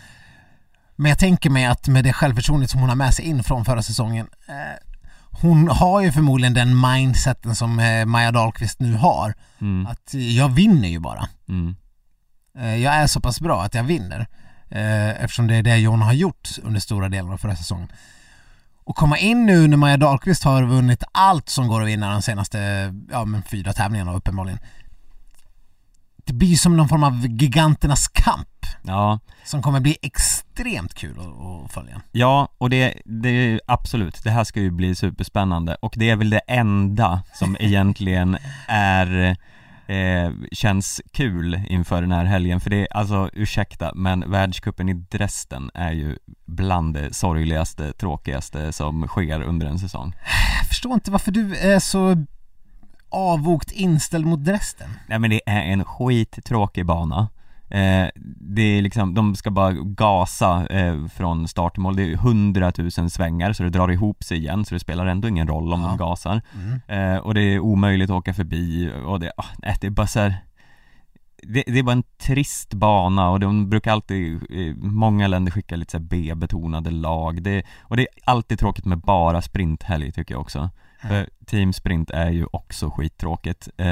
Men jag tänker mig att med det självförtroendet som hon har med sig in från förra säsongen eh, hon har ju förmodligen den mindseten som eh, Maja Dahlqvist nu har. mm, Att jag vinner ju bara. mm, Eh, Jag är så pass bra att jag vinner eh, eftersom det är det John har gjort under stora delar av förra säsongen. Och komma in nu när Maja Dahlqvist har vunnit allt som går att vinna de senaste ja, men fyra tävlingarna uppenbarligen. Det blir som någon form av giganternas kamp. Ja, som kommer bli extremt kul att, följa. ja och det, det är absolut, det här ska ju bli superspännande. Och det är väl det enda som egentligen är Eh, känns kul inför den här helgen. För det är alltså ursäkta men världscupen i Dresden är ju bland det sorgligaste, tråkigaste som sker under en säsong. Jag förstår inte varför du är så avvokt inställd mot Dresden. Nej men det är en skittråkig bana eh, Det är liksom, de ska bara gasa eh, från start till mål, det är hundratusen svängar så det drar ihop sig igen så det spelar ändå ingen roll om Ja. de gasar Mm. eh, Och det är omöjligt att åka förbi och det, nej, det är bara så här, det, det är bara en trist bana och de brukar alltid, eh, många länder skicka lite så B-betonade lag det, Och det är alltid tråkigt med bara sprinthelg tycker jag också För teamsprint är ju också skittråkigt. Eh,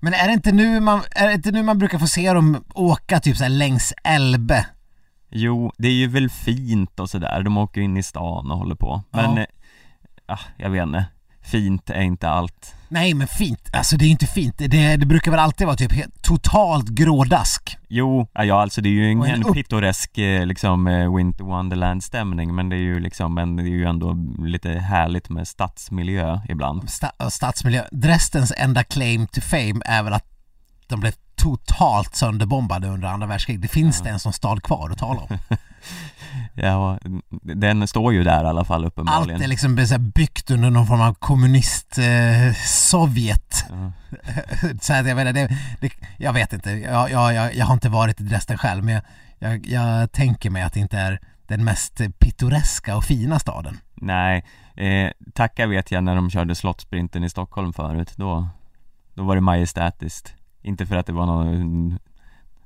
Men är det inte nu man, är det inte nu man brukar få se dem åka typ så längs Elbe? jo, det är ju väl fint och sådär, de åker in i stan och håller på. Men, Ja. eh, ah, jag vet inte. Fint är inte allt. Nej men fint, alltså det är ju inte fint. Det, det brukar väl alltid vara typ helt, totalt grådask. Jo, ja, ja alltså det är ju ingen upp- pittoresk eh, liksom eh, Winter Wonderland stämning men det är ju liksom, men det är ju ändå lite härligt med stadsmiljö ibland. Sta- stadsmiljö. Dresdens enda claim to fame är väl att de blev totalt sönderbombade under andra världskriget. Det finns det en som stad kvar att tala om. Ja, den står ju där i alla fall Allt uppenbarligen. är liksom byggt under någon form av kommunist eh, Sovjet. Ja. så att jag vet, inte, det, det, jag vet inte, jag, jag, jag har inte varit i Dresden själv men jag, jag, jag tänker mig att det inte är den mest pittoreska och fina staden. Nej, eh, tacka vet jag när de körde slottsprinten i Stockholm förut, då, då var det majestätiskt. Inte för att det var någon,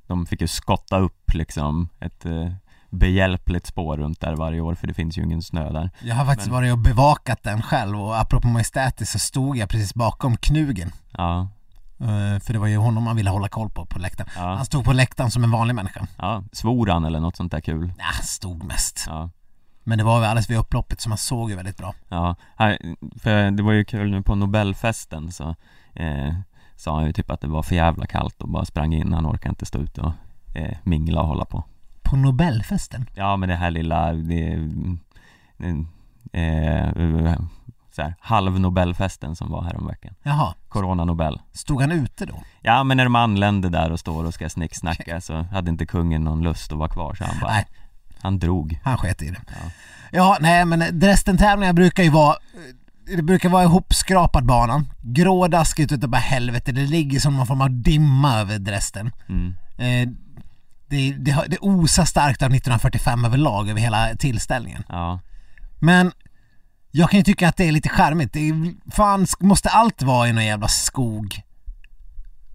de fick ju skotta upp liksom ett eh, behjälpligt spår runt där varje år för det finns ju ingen snö där. Jag har faktiskt Men- varit och bevakat den själv och apropå majestätiskt så stod jag precis bakom Knugen. Ja, Eh, För det var ju honom man ville hålla koll på på läktaren. ja, Han stod på läktaren som en vanlig människa. ja, svor han eller något sånt där kul? Ja, stod mest. Ja, Men det var väl alldeles vid upploppet så man såg ju väldigt bra. ja, för det var ju kul nu på Nobelfesten så eh, sa han ju typ att det var för jävla kallt och bara sprang in, han orkade inte stå ute och eh, mingla och hålla på. På Nobelfesten? Ja men det här lilla, det, eh, så här, halv Nobelfesten som var häromveckan Jaha, Corona Nobel stod han ute då? Ja men när de anlände där och står och ska snicksnacka så hade inte kungen någon lust att vara kvar så han bara Nej. Han drog Han sket i det. Ja. Ja, nej men Dresden-tävlingar brukar ju vara det brukar vara ihopskrapad banan, grådaskigt utav bara helvete, det ligger som någon form av dimma över Dresden. mm. Eh, det, det, osar starkt av 1945 överlag över hela tillställningen. Ja, Men jag kan ju tycka att det är lite charmigt. Det är, fan, måste allt vara i någon jävla skog?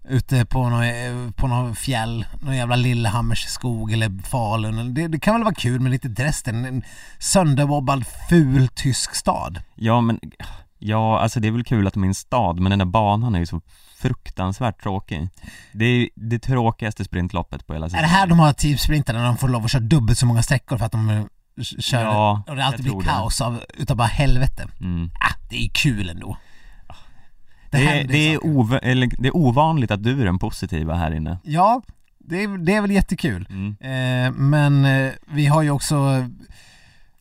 Ute på någon, eh, på någon fjäll, någon jävla Lillehammers skog eller Falun. Det, det kan väl vara kul med lite Dresden, en sönderbobbad ful tysk stad. ja men Ja alltså det är väl kul att de är i en stad men den där banan är ju så fruktansvärt tråkig Det är det tråkigaste sprintloppet på hela Är det här de har teamsprinten när de får lov att köra dubbelt så många sträckor för att de eh, kör Ja, och det alltid blir tror det. kaos av, utav bara helvete. mm. Ah, det är kul ändå. Det, är, det, är ov- eller, det är ovanligt att du är den positiva här inne Ja, det är, det är väl jättekul. mm. Eh, men eh, vi har ju också,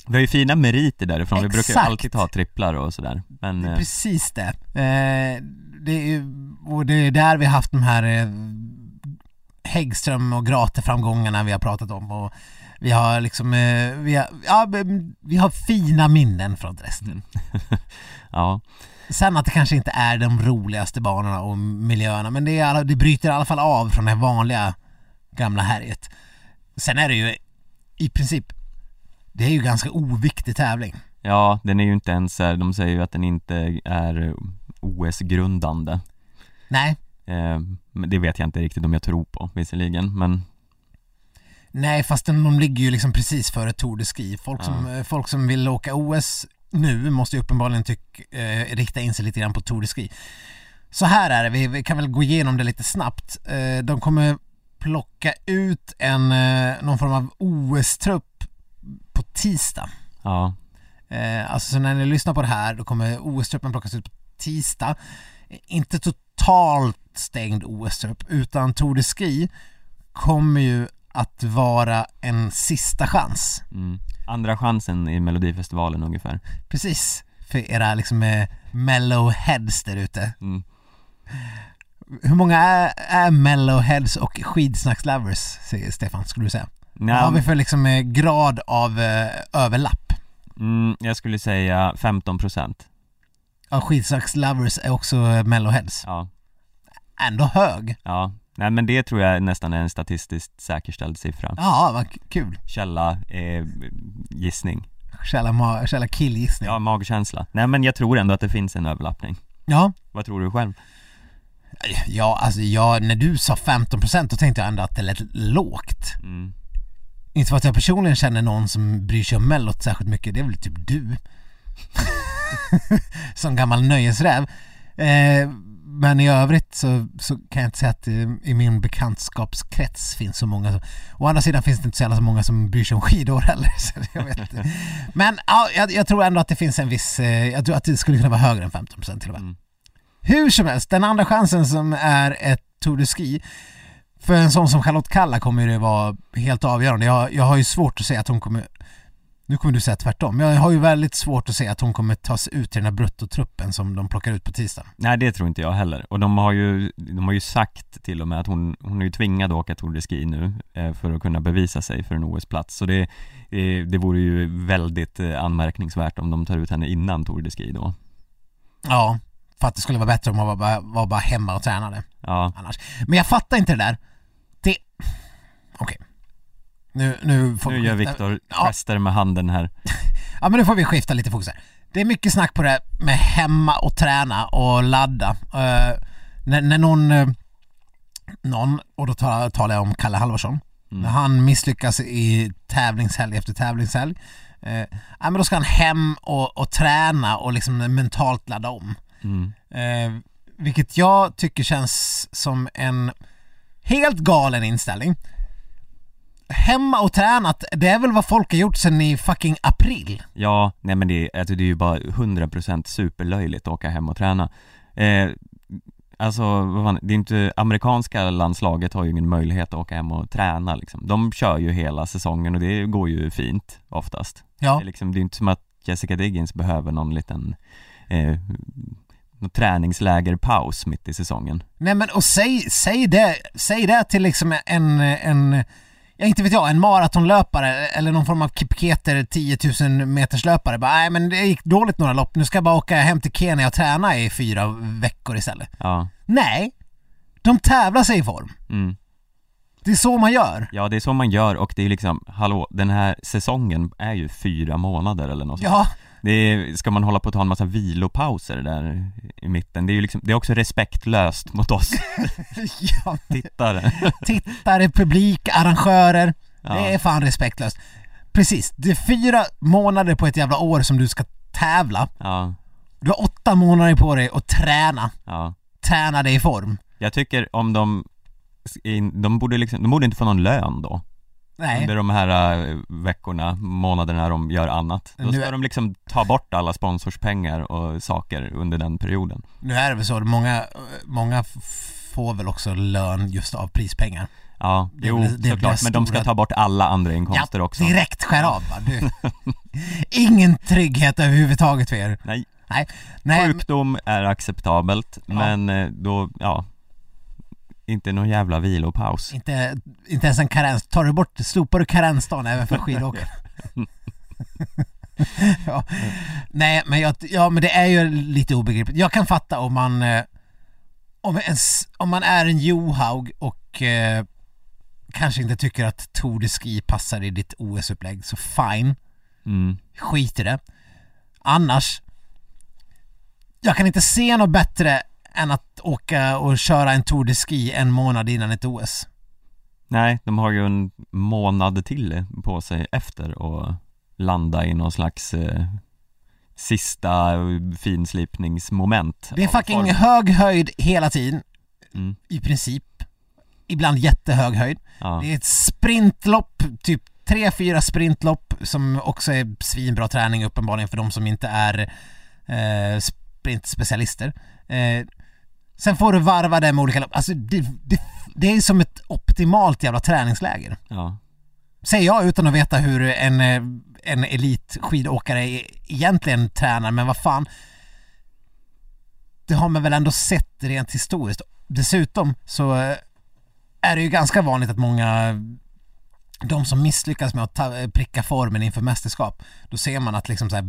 Vi har ju fina meriter därifrån, vi brukar ju Exakt. alltid ta tripplar och sådär Men, det är eh, precis det. Eh, det är, och det är där vi har haft de här eh, Häggström och Grate-framgångarna vi har pratat om och vi har liksom, eh, vi, har, ja, vi har fina minnen från Dresden. ja, Sen att det kanske inte är de roligaste banorna och miljöerna men det, är, det bryter i alla fall av från det här gamla härjet. Sen är det ju i princip, det är ju ganska oviktig tävling. ja, den är ju inte ens här, de säger ju att den inte är OS-grundande Nej, eh, Men det vet jag inte riktigt om jag tror på visserligen, men nej fast de, de ligger ju liksom precis före Tour de Ski. Folk, Ja. som, eh, folk som vill åka OS nu måste ju uppenbarligen tyck, eh, rikta in sig lite grann på Tour de Ski. Så här är det, vi, vi kan väl gå igenom det lite snabbt. Eh, de kommer plocka ut en, eh, någon form av OS-trupp på tisdag. ja, Eh, alltså så när ni lyssnar på det här då kommer OS-truppen plockas ut på tisdag. Inte totalt stängd OS-trupp utan Tour de Ski kommer ju att vara en sista chans. mm. Andra chansen i Melodifestivalen ungefär Precis. För era liksom eh, mellow heads där ute. mm. Hur många är, är mellow heads och skidsnackslovers, Stefan, skulle du säga? Vad har vi Nej, för liksom eh, grad av eh, överlapp? mm, jag skulle säga 15% Ja, skidsnackslovers är också eh, mellow heads. Ja, Ändå hög. ja Nej men det tror jag nästan är en statistiskt säkerställd siffra Ja, vad kul. Källa, eh, gissning Källa, ma- källa killgissning. Ja, magkänsla Nej men jag tror ändå att det finns en överlappning ja. Vad tror du själv? Ja, alltså jag, när du sa 15% då tänkte jag ändå att det lät lågt. Mm. Inte för att jag personligen känner någon som bryr sig om mellot särskilt mycket, det är väl typ du. som gammal nöjesräv. Eh, men i övrigt så, så kan jag inte säga att i, i min bekantskapskrets finns så många som, Å andra sidan finns det inte så jävla så många som bryr sig om skidor heller. Så jag vet inte. Men ja, jag, jag tror ändå att det finns en viss, eh, jag tror att det skulle kunna vara högre än 15% till och med. Mm. Hur som helst, den andra chansen som är ett Tour de Ski för en sån som Charlotte Kalla kommer det vara helt avgörande. Jag, jag har ju svårt att säga att hon kommer nu kommer du säga tvärtom. Jag har ju väldigt svårt att se att hon kommer ta sig ut till den här bruttotruppen som de plockar ut på tisdag. Nej det tror inte jag heller och de har ju, de har ju sagt till och med att hon, hon är ju tvingad att åka Tour de Ski nu eh, för att kunna bevisa sig för en OS-plats så det, eh, det vore ju väldigt eh, anmärkningsvärt om de tar ut henne innan Tour de Ski då Ja, för att det skulle vara bättre om hon var bara, var bara hemma och tränade Ja, annars. Men jag fattar inte det där. Okej. Nu, nu får nu gör Viktor Ja. gester med handen här Ja men nu får vi skifta lite fokus här. Det är mycket snack på det med hemma och träna och ladda. Eh, när, när någon, eh, någon, och då talar, talar jag om Kalle Halvarsson, Mm. när han misslyckas i tävlingshelg efter tävlingshelg, eh, ja, men då ska han hem och, och träna och liksom mentalt ladda om. mm. Eh, vilket jag tycker känns som en helt galen inställning. Hemma och tränat, det är väl vad folk har gjort sedan i fucking april? Ja, nej men det, är- alltså det är ju bara 100% superlöjligt att åka hem och träna eh, Alltså, vad fan, det är inte, amerikanska landslaget har ju ingen möjlighet att åka hem och träna liksom De kör ju hela säsongen och det går ju fint oftast Ja. det, är liksom, det är inte som att Jessica Diggins behöver någon liten eh, någon träningslägerpaus mitt i säsongen Nej men och säg, säg, det, säg det till liksom en, en, ja inte vet jag, en maratonlöpare eller någon form av Kipketer 10 000 meters löpare. Bara, nej men det gick dåligt några lopp, nu ska jag bara åka hem till Kenya och träna i fyra veckor istället. Ja, Nej, de tävlar sig i form. mm. Det är så man gör. ja det är så man gör och det är liksom, hallå, den här säsongen är ju fyra månader eller något sånt. Ja, Det är, ska man hålla på att ta en massa vilopauser där i mitten? Det är ju liksom, det är också respektlöst mot oss ja. tittare tittare, publik, arrangörer. Ja. Det är fan respektlöst. Precis, det är fyra månader på ett jävla år som du ska tävla. Ja, Du har åtta månader på dig att träna. ja Träna dig i form. Jag tycker om de, de borde liksom, de borde inte få någon lön då Nej. Under de här eh, veckorna, månaderna de gör annat Då ska är- de liksom ta bort alla sponsorspengar och saker under den perioden Nu är det väl så, många, många f- får väl också lön just av prispengar. Ja, Det jo väl- det såklart, men de ska ta bort alla andra inkomster också direkt skär av va? Du. Ingen trygghet överhuvudtaget för er. Nej, Nej, nej, sjukdom är acceptabelt, Ja. men eh, då, ja Inte någon jävla vilopaus inte, inte ens en karens. Tar du bort, slopar du karensdagen även för skidåkare? ja. Nej, men, jag, ja, men det är ju lite obegripligt. Jag kan fatta om man eh, om, en, s- om man är en Johaug och eh, kanske inte tycker att Tour de Ski passar i ditt OS-upplägg, så fine. mm. skit i det. Annars, jag kan inte se något bättre än att åka och köra en Tour de Ski en månad innan ett OS. Nej, de har ju en månad till på sig efter och landa i någon slags eh, sista finslipningsmoment Det är fucking formen. hög höjd hela tiden, mm. i princip. Ibland jättehög höjd. ja. Det är ett sprintlopp, typ tre, fyra sprintlopp som också är svinbra träning uppenbarligen för de som inte är eh, sprintspecialister. Eh, sen får du varva det med olika lopp. Alltså det, det, det är som ett optimalt jävla träningsläger. ja. Säger jag utan att veta hur en, en elitskidåkare e- egentligen tränar, men vad fan. Det har man väl ändå sett rent historiskt. Dessutom så eh, är det ju ganska vanligt att många de som misslyckas med att ta, eh, pricka formen inför mästerskap, då ser man att liksom så här,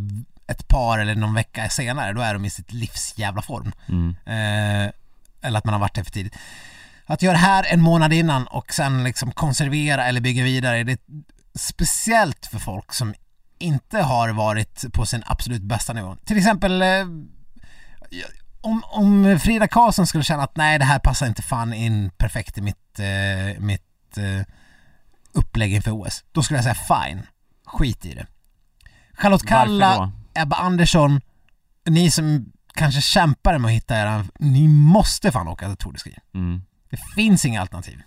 ett par eller någon vecka senare, då är de i sitt livs jävla form. Mm. Eh, eller att man har varit där för tidigt. Att göra det här en månad innan och sen liksom konservera eller bygga vidare, det är speciellt för folk som inte har varit på sin absolut bästa nivå. Till exempel eh, om, om Frida Karlsson skulle känna att nej det här passar inte fan in perfekt i mitt, eh, mitt eh, upplägg inför OS. Då skulle jag säga fine, skit i det. Charlotte Varför Kalla, då? Ebba Andersson, ni som kanske kämpar med att hitta er, ni måste fan åka till Tour de Ski. Mm. Det finns inga alternativ.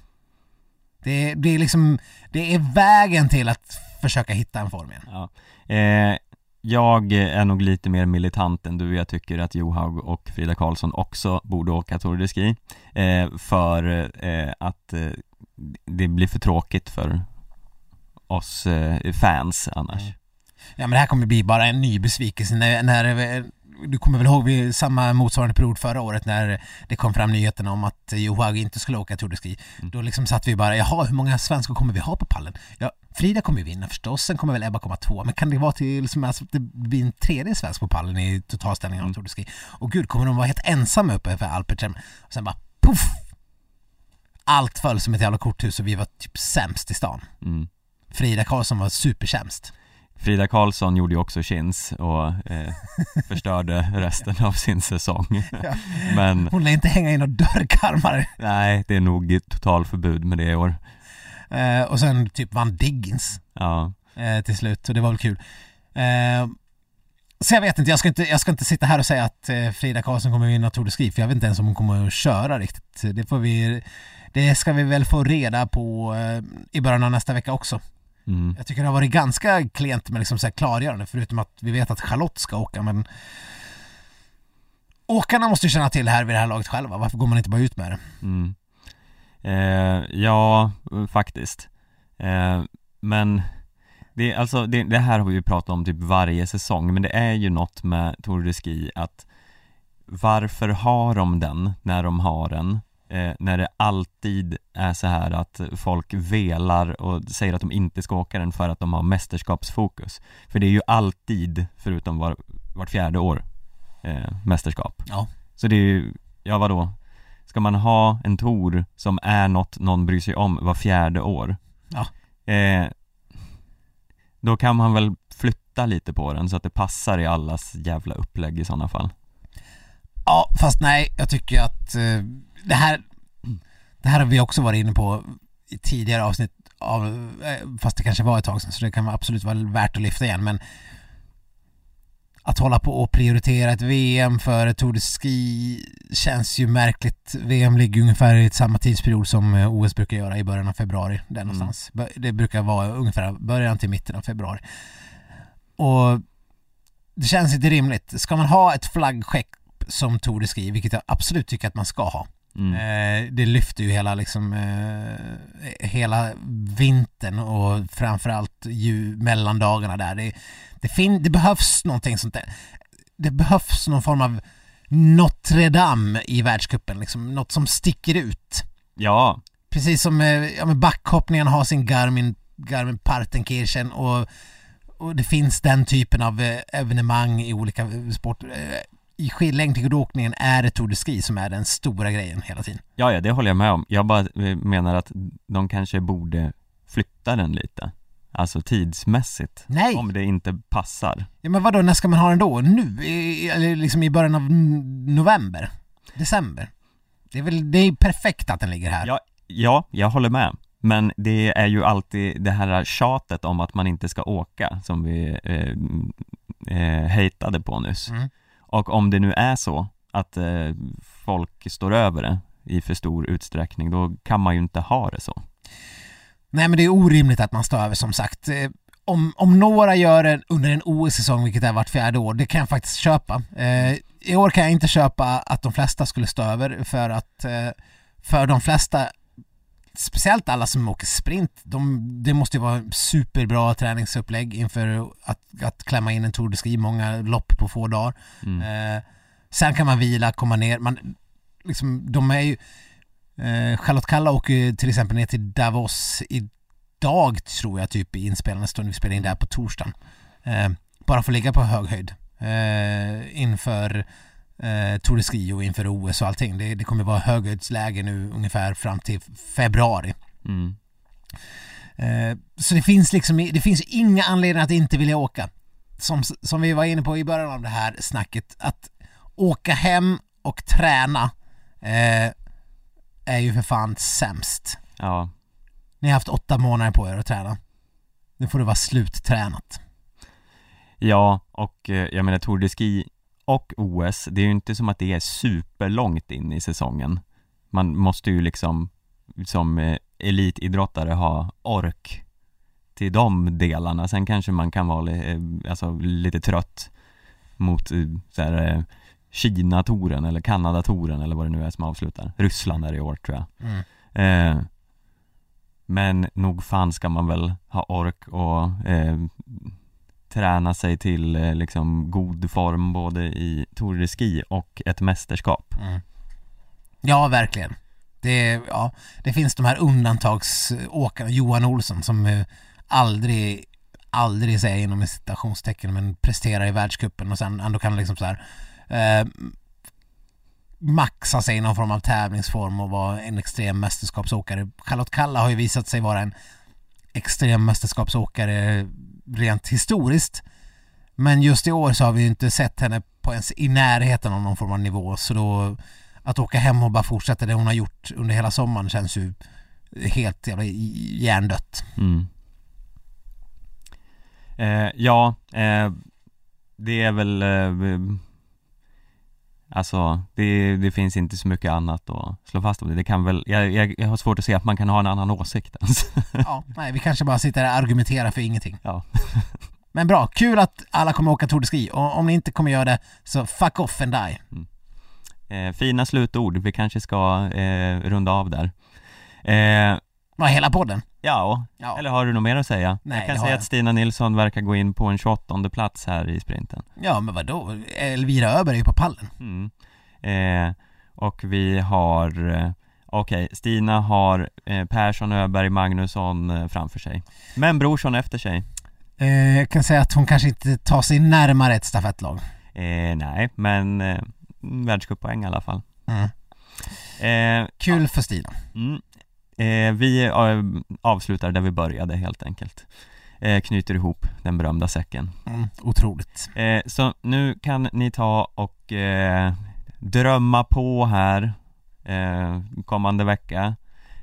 Det, det är liksom, det är vägen till att försöka hitta en form igen. Ja. Eh, jag är nog lite mer militant än du, jag tycker att Johaug och Frida Karlsson också borde åka Tour de Ski eh, För eh, att eh, det blir för tråkigt för oss eh, fans annars Mm. Ja men det här kommer bli bara en ny besvikelse när, när du kommer väl ihåg vid samma motsvarande period förra året när det kom fram nyheterna om att Johaug inte skulle åka Tour de Ski. Mm. Då liksom satt vi bara, jaha hur många svenskar kommer vi ha på pallen? Ja, Frida kommer ju vinna förstås, sen kommer väl Ebba komma två, men kan det vara till liksom, alltså, det blir en tredje svensk på pallen i totalställningen av Mm. Tour de Ski? Och gud, kommer de vara helt ensamma uppe för Alperthem? Och sen bara poff! Allt föll som ett jävla korthus och vi var typ sämst i stan. mm. Frida Karlsson var supersämst. Frida Karlsson gjorde ju också chins och eh, förstörde resten av sin säsong Ja. Men Hon lär inte hänga in några dörrkarmar. nej, det är nog totalförbud med det i år Eh, och sen typ vann Diggins Ja, eh, till slut, så det var väl kul. Eh, så jag vet inte jag, ska inte, jag ska inte sitta här och säga att eh, Frida Karlsson kommer vinna Tour de Ski, för jag vet inte ens om hon kommer att köra riktigt. Det får vi, det ska vi väl få reda på eh, i början av nästa vecka också. Mm. Jag tycker det har varit ganska klent med liksom så klargörande, förutom att vi vet att Charlotte ska åka, men Åkarna måste ju känna till det här vid det här laget själva, varför går man inte bara ut med det? Mm. Eh, ja, faktiskt. Eh, men det, alltså, det, det här har vi ju pratat om typ varje säsong, men det är ju något med Tour de Ski att varför har de den när de har den? Eh, när det alltid är så här att folk velar och säger att de inte ska åka den för att de har mästerskapsfokus. För det är ju alltid, förutom var, vart fjärde år, eh, mästerskap. Ja. Så det är ju, ja vadå? Ska man ha en tour som är något någon bryr sig om var fjärde år? Ja. Eh, då kan man väl flytta lite på den så att det passar i allas jävla upplägg i sådana fall. Ja, fast nej, jag tycker att eh, det här Det här har vi också varit inne på i tidigare avsnitt av, eh, fast det kanske var ett tag sedan så det kan absolut vara värt att lyfta igen men att hålla på och prioritera ett VM för Tour de Ski känns ju märkligt. VM ligger ungefär i samma tidsperiod som eh, OS brukar göra i början av februari, där någonstans. Bör- Det brukar vara ungefär början till mitten av februari. Och det känns inte rimligt. Ska man ha ett flaggskepp som Tour de Ski, vilket jag absolut tycker att man ska ha. Mm. Eh, det lyfter ju hela liksom eh, hela vintern och framförallt ju mellandagarna där. Det, det, fin- det behövs någonting sånt där. Det behövs någon form av Notre Dame i världscupen, liksom något som sticker ut. Ja, Precis som eh, ja, men backhoppningen har sin Garmin, Garmin Partenkirchen och, och det finns den typen av evenemang i olika sporter. I skidlängdskidåkningen är det Tour de Ski som är den stora grejen hela tiden. ja, ja, det håller jag med om. Jag bara eh, menar att de kanske borde flytta den lite. Alltså tidsmässigt. Nej! Om det inte passar. Ja men vadå, när ska man ha den då? Nu? Eller liksom i början av november? December? Det är väl, det är perfekt att den ligger här. Ja, ja, jag håller med. Men det är ju alltid det här tjatet om att man inte ska åka som vi eh, eh, hejtade på nyss. Mm. Och om det nu är så att eh, folk står över det i för stor utsträckning, då kan man ju inte ha det så. Nej men det är orimligt att man står över som sagt. Eh, om, om några gör det under en OS-säsong, vilket är vart fjärde år, det kan jag faktiskt köpa. Eh, I år kan jag inte köpa att de flesta skulle stå över för att eh, för de flesta Speciellt alla som åker sprint, de, det måste ju vara superbra träningsupplägg inför att, att klämma in en Tour de Ski, många lopp på få dagar. Mm. Eh, sen kan man vila, komma ner. Man, liksom, de är ju... Eh, Charlotte Kalla åker ju till exempel ner till Davos idag tror jag typ i inspelande stund. Vi spelar in där på torsdagen. Eh, bara för att ligga på hög höjd. Eh, inför eh, Tour de Ski och inför OS och allting. Det, det kommer vara höghöjdsläge nu ungefär fram till februari. Mm. Eh, så det finns liksom det finns inga anledningar att inte vilja åka. Som, som vi var inne på i början av det här snacket, att åka hem och träna eh, är ju för fan sämst. Ja, Ni har haft åtta månader på er att träna. Nu får det vara sluttränat. ja, och eh, jag menar Tour de Ski och OS, det är ju inte som att det är superlångt in i säsongen. Man måste ju liksom som eh, elitidrottare ha ork till de delarna. Sen kanske man kan vara eh, alltså, lite trött mot eh, så här, Kina-touren eller Kanada-touren eller vad det nu är som avslutar. Ryssland är det i år tror jag. Mm. Eh, men nog fan ska man väl ha ork och eh, träna sig till eh, liksom god form både i Tour de Ski och ett mästerskap. Mm. Ja, verkligen. Det, ja, det finns de här undantagsåkarna, Johan Olsson som eh, aldrig, aldrig säger inom citationstecken men presterar i världscupen och sen ändå kan liksom så här eh, maxa sig i någon form av tävlingsform och vara en extrem mästerskapsåkare. Charlotte Kalla har ju visat sig vara en extrem mästerskapsåkare rent historiskt. Men just i år så har vi ju inte sett henne på ens i närheten av någon form av nivå så då att åka hem och bara fortsätta det hon har gjort under hela sommaren känns ju helt jävla hjärndött. Mm. Eh, ja, eh, det är väl eh, Alltså, det, det finns inte så mycket annat att slå fast om det. Det kan väl, jag, jag, jag har svårt att se att man kan ha en annan åsikt ens. Ja, nej, vi kanske bara sitter här och argumenterar för ingenting. Ja. Men bra, kul att alla kommer åka Tour de Ski och om ni inte kommer göra det så fuck off and die. Eh, fina slutord, vi kanske ska eh, runda av där. Eh, Ja, hela podden. ja, Ja. eller har du något mer att säga? Nej, jag kan säga jag. att Stina Nilsson verkar gå in på en 28 plats här i sprinten. Ja, men vadå? Elvira Öberg är ju på pallen. Mm. Eh, och vi har, eh, okej, Stina har eh, Persson, Öberg, Magnusson eh, framför sig. Men Brorsson efter sig. Eh, jag kan säga att hon kanske inte tar sig närmare ett stafettlag. Eh, nej, men eh, världscuppoäng i alla fall. Mm. Kul för Stina. Mm. Eh, vi eh, avslutar där vi började helt enkelt. Eh, knyter ihop den berömda säcken. Mm, otroligt. Så nu kan ni ta och drömma på här kommande vecka.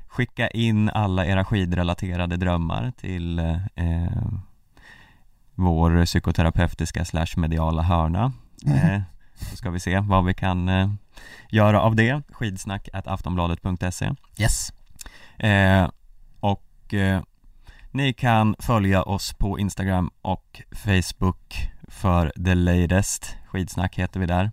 Skicka in alla era skidrelaterade drömmar till vår psykoterapeutiska slash mediala hörna. Eh, så ska vi se vad vi kan göra av det. Skidsnack at aftonbladet.se Yes. Eh, och eh, ni kan följa oss på Instagram och Facebook för the latest. Skidsnack heter vi där.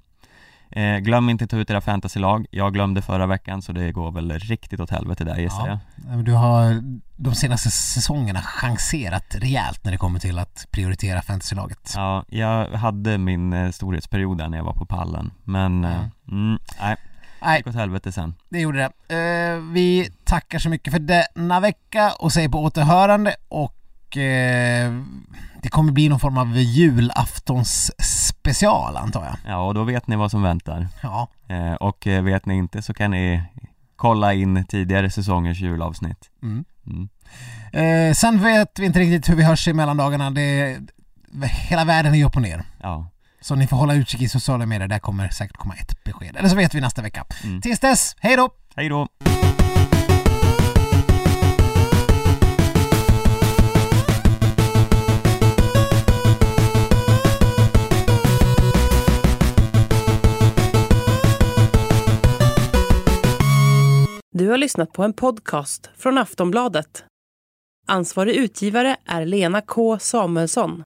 Eh, glöm inte att ta ut era fantasylag. Jag glömde förra veckan så det går väl riktigt åt helvete där gissar Ja. jag. Du har de senaste säsongerna chanserat rejält när det kommer till att prioritera fantasylaget. Ja, jag hade min eh, storhetsperiod där när jag var på pallen. Men, eh, Mm. mm, nej, Nej, gick åt helvete sen. det gjorde det. Eh, vi tackar så mycket för denna vecka och säger på återhörande och eh, det kommer bli någon form av julaftons special antar jag. Ja, och då vet ni vad som väntar. Ja, Eh, och eh, vet ni inte så kan ni kolla in tidigare säsongers julavsnitt. mm. Mm. eh, sen vet vi inte riktigt hur vi hörs i mellandagarna. Det, hela världen är upp och ner. Ja. Så ni får hålla utkik i sociala medier, där kommer säkert komma ett besked. Eller så vet vi nästa vecka. Mm. Tills dess, hej då! Hej då! Du har lyssnat på en podcast från Aftonbladet. Ansvarig utgivare är Lena K Samuelsson.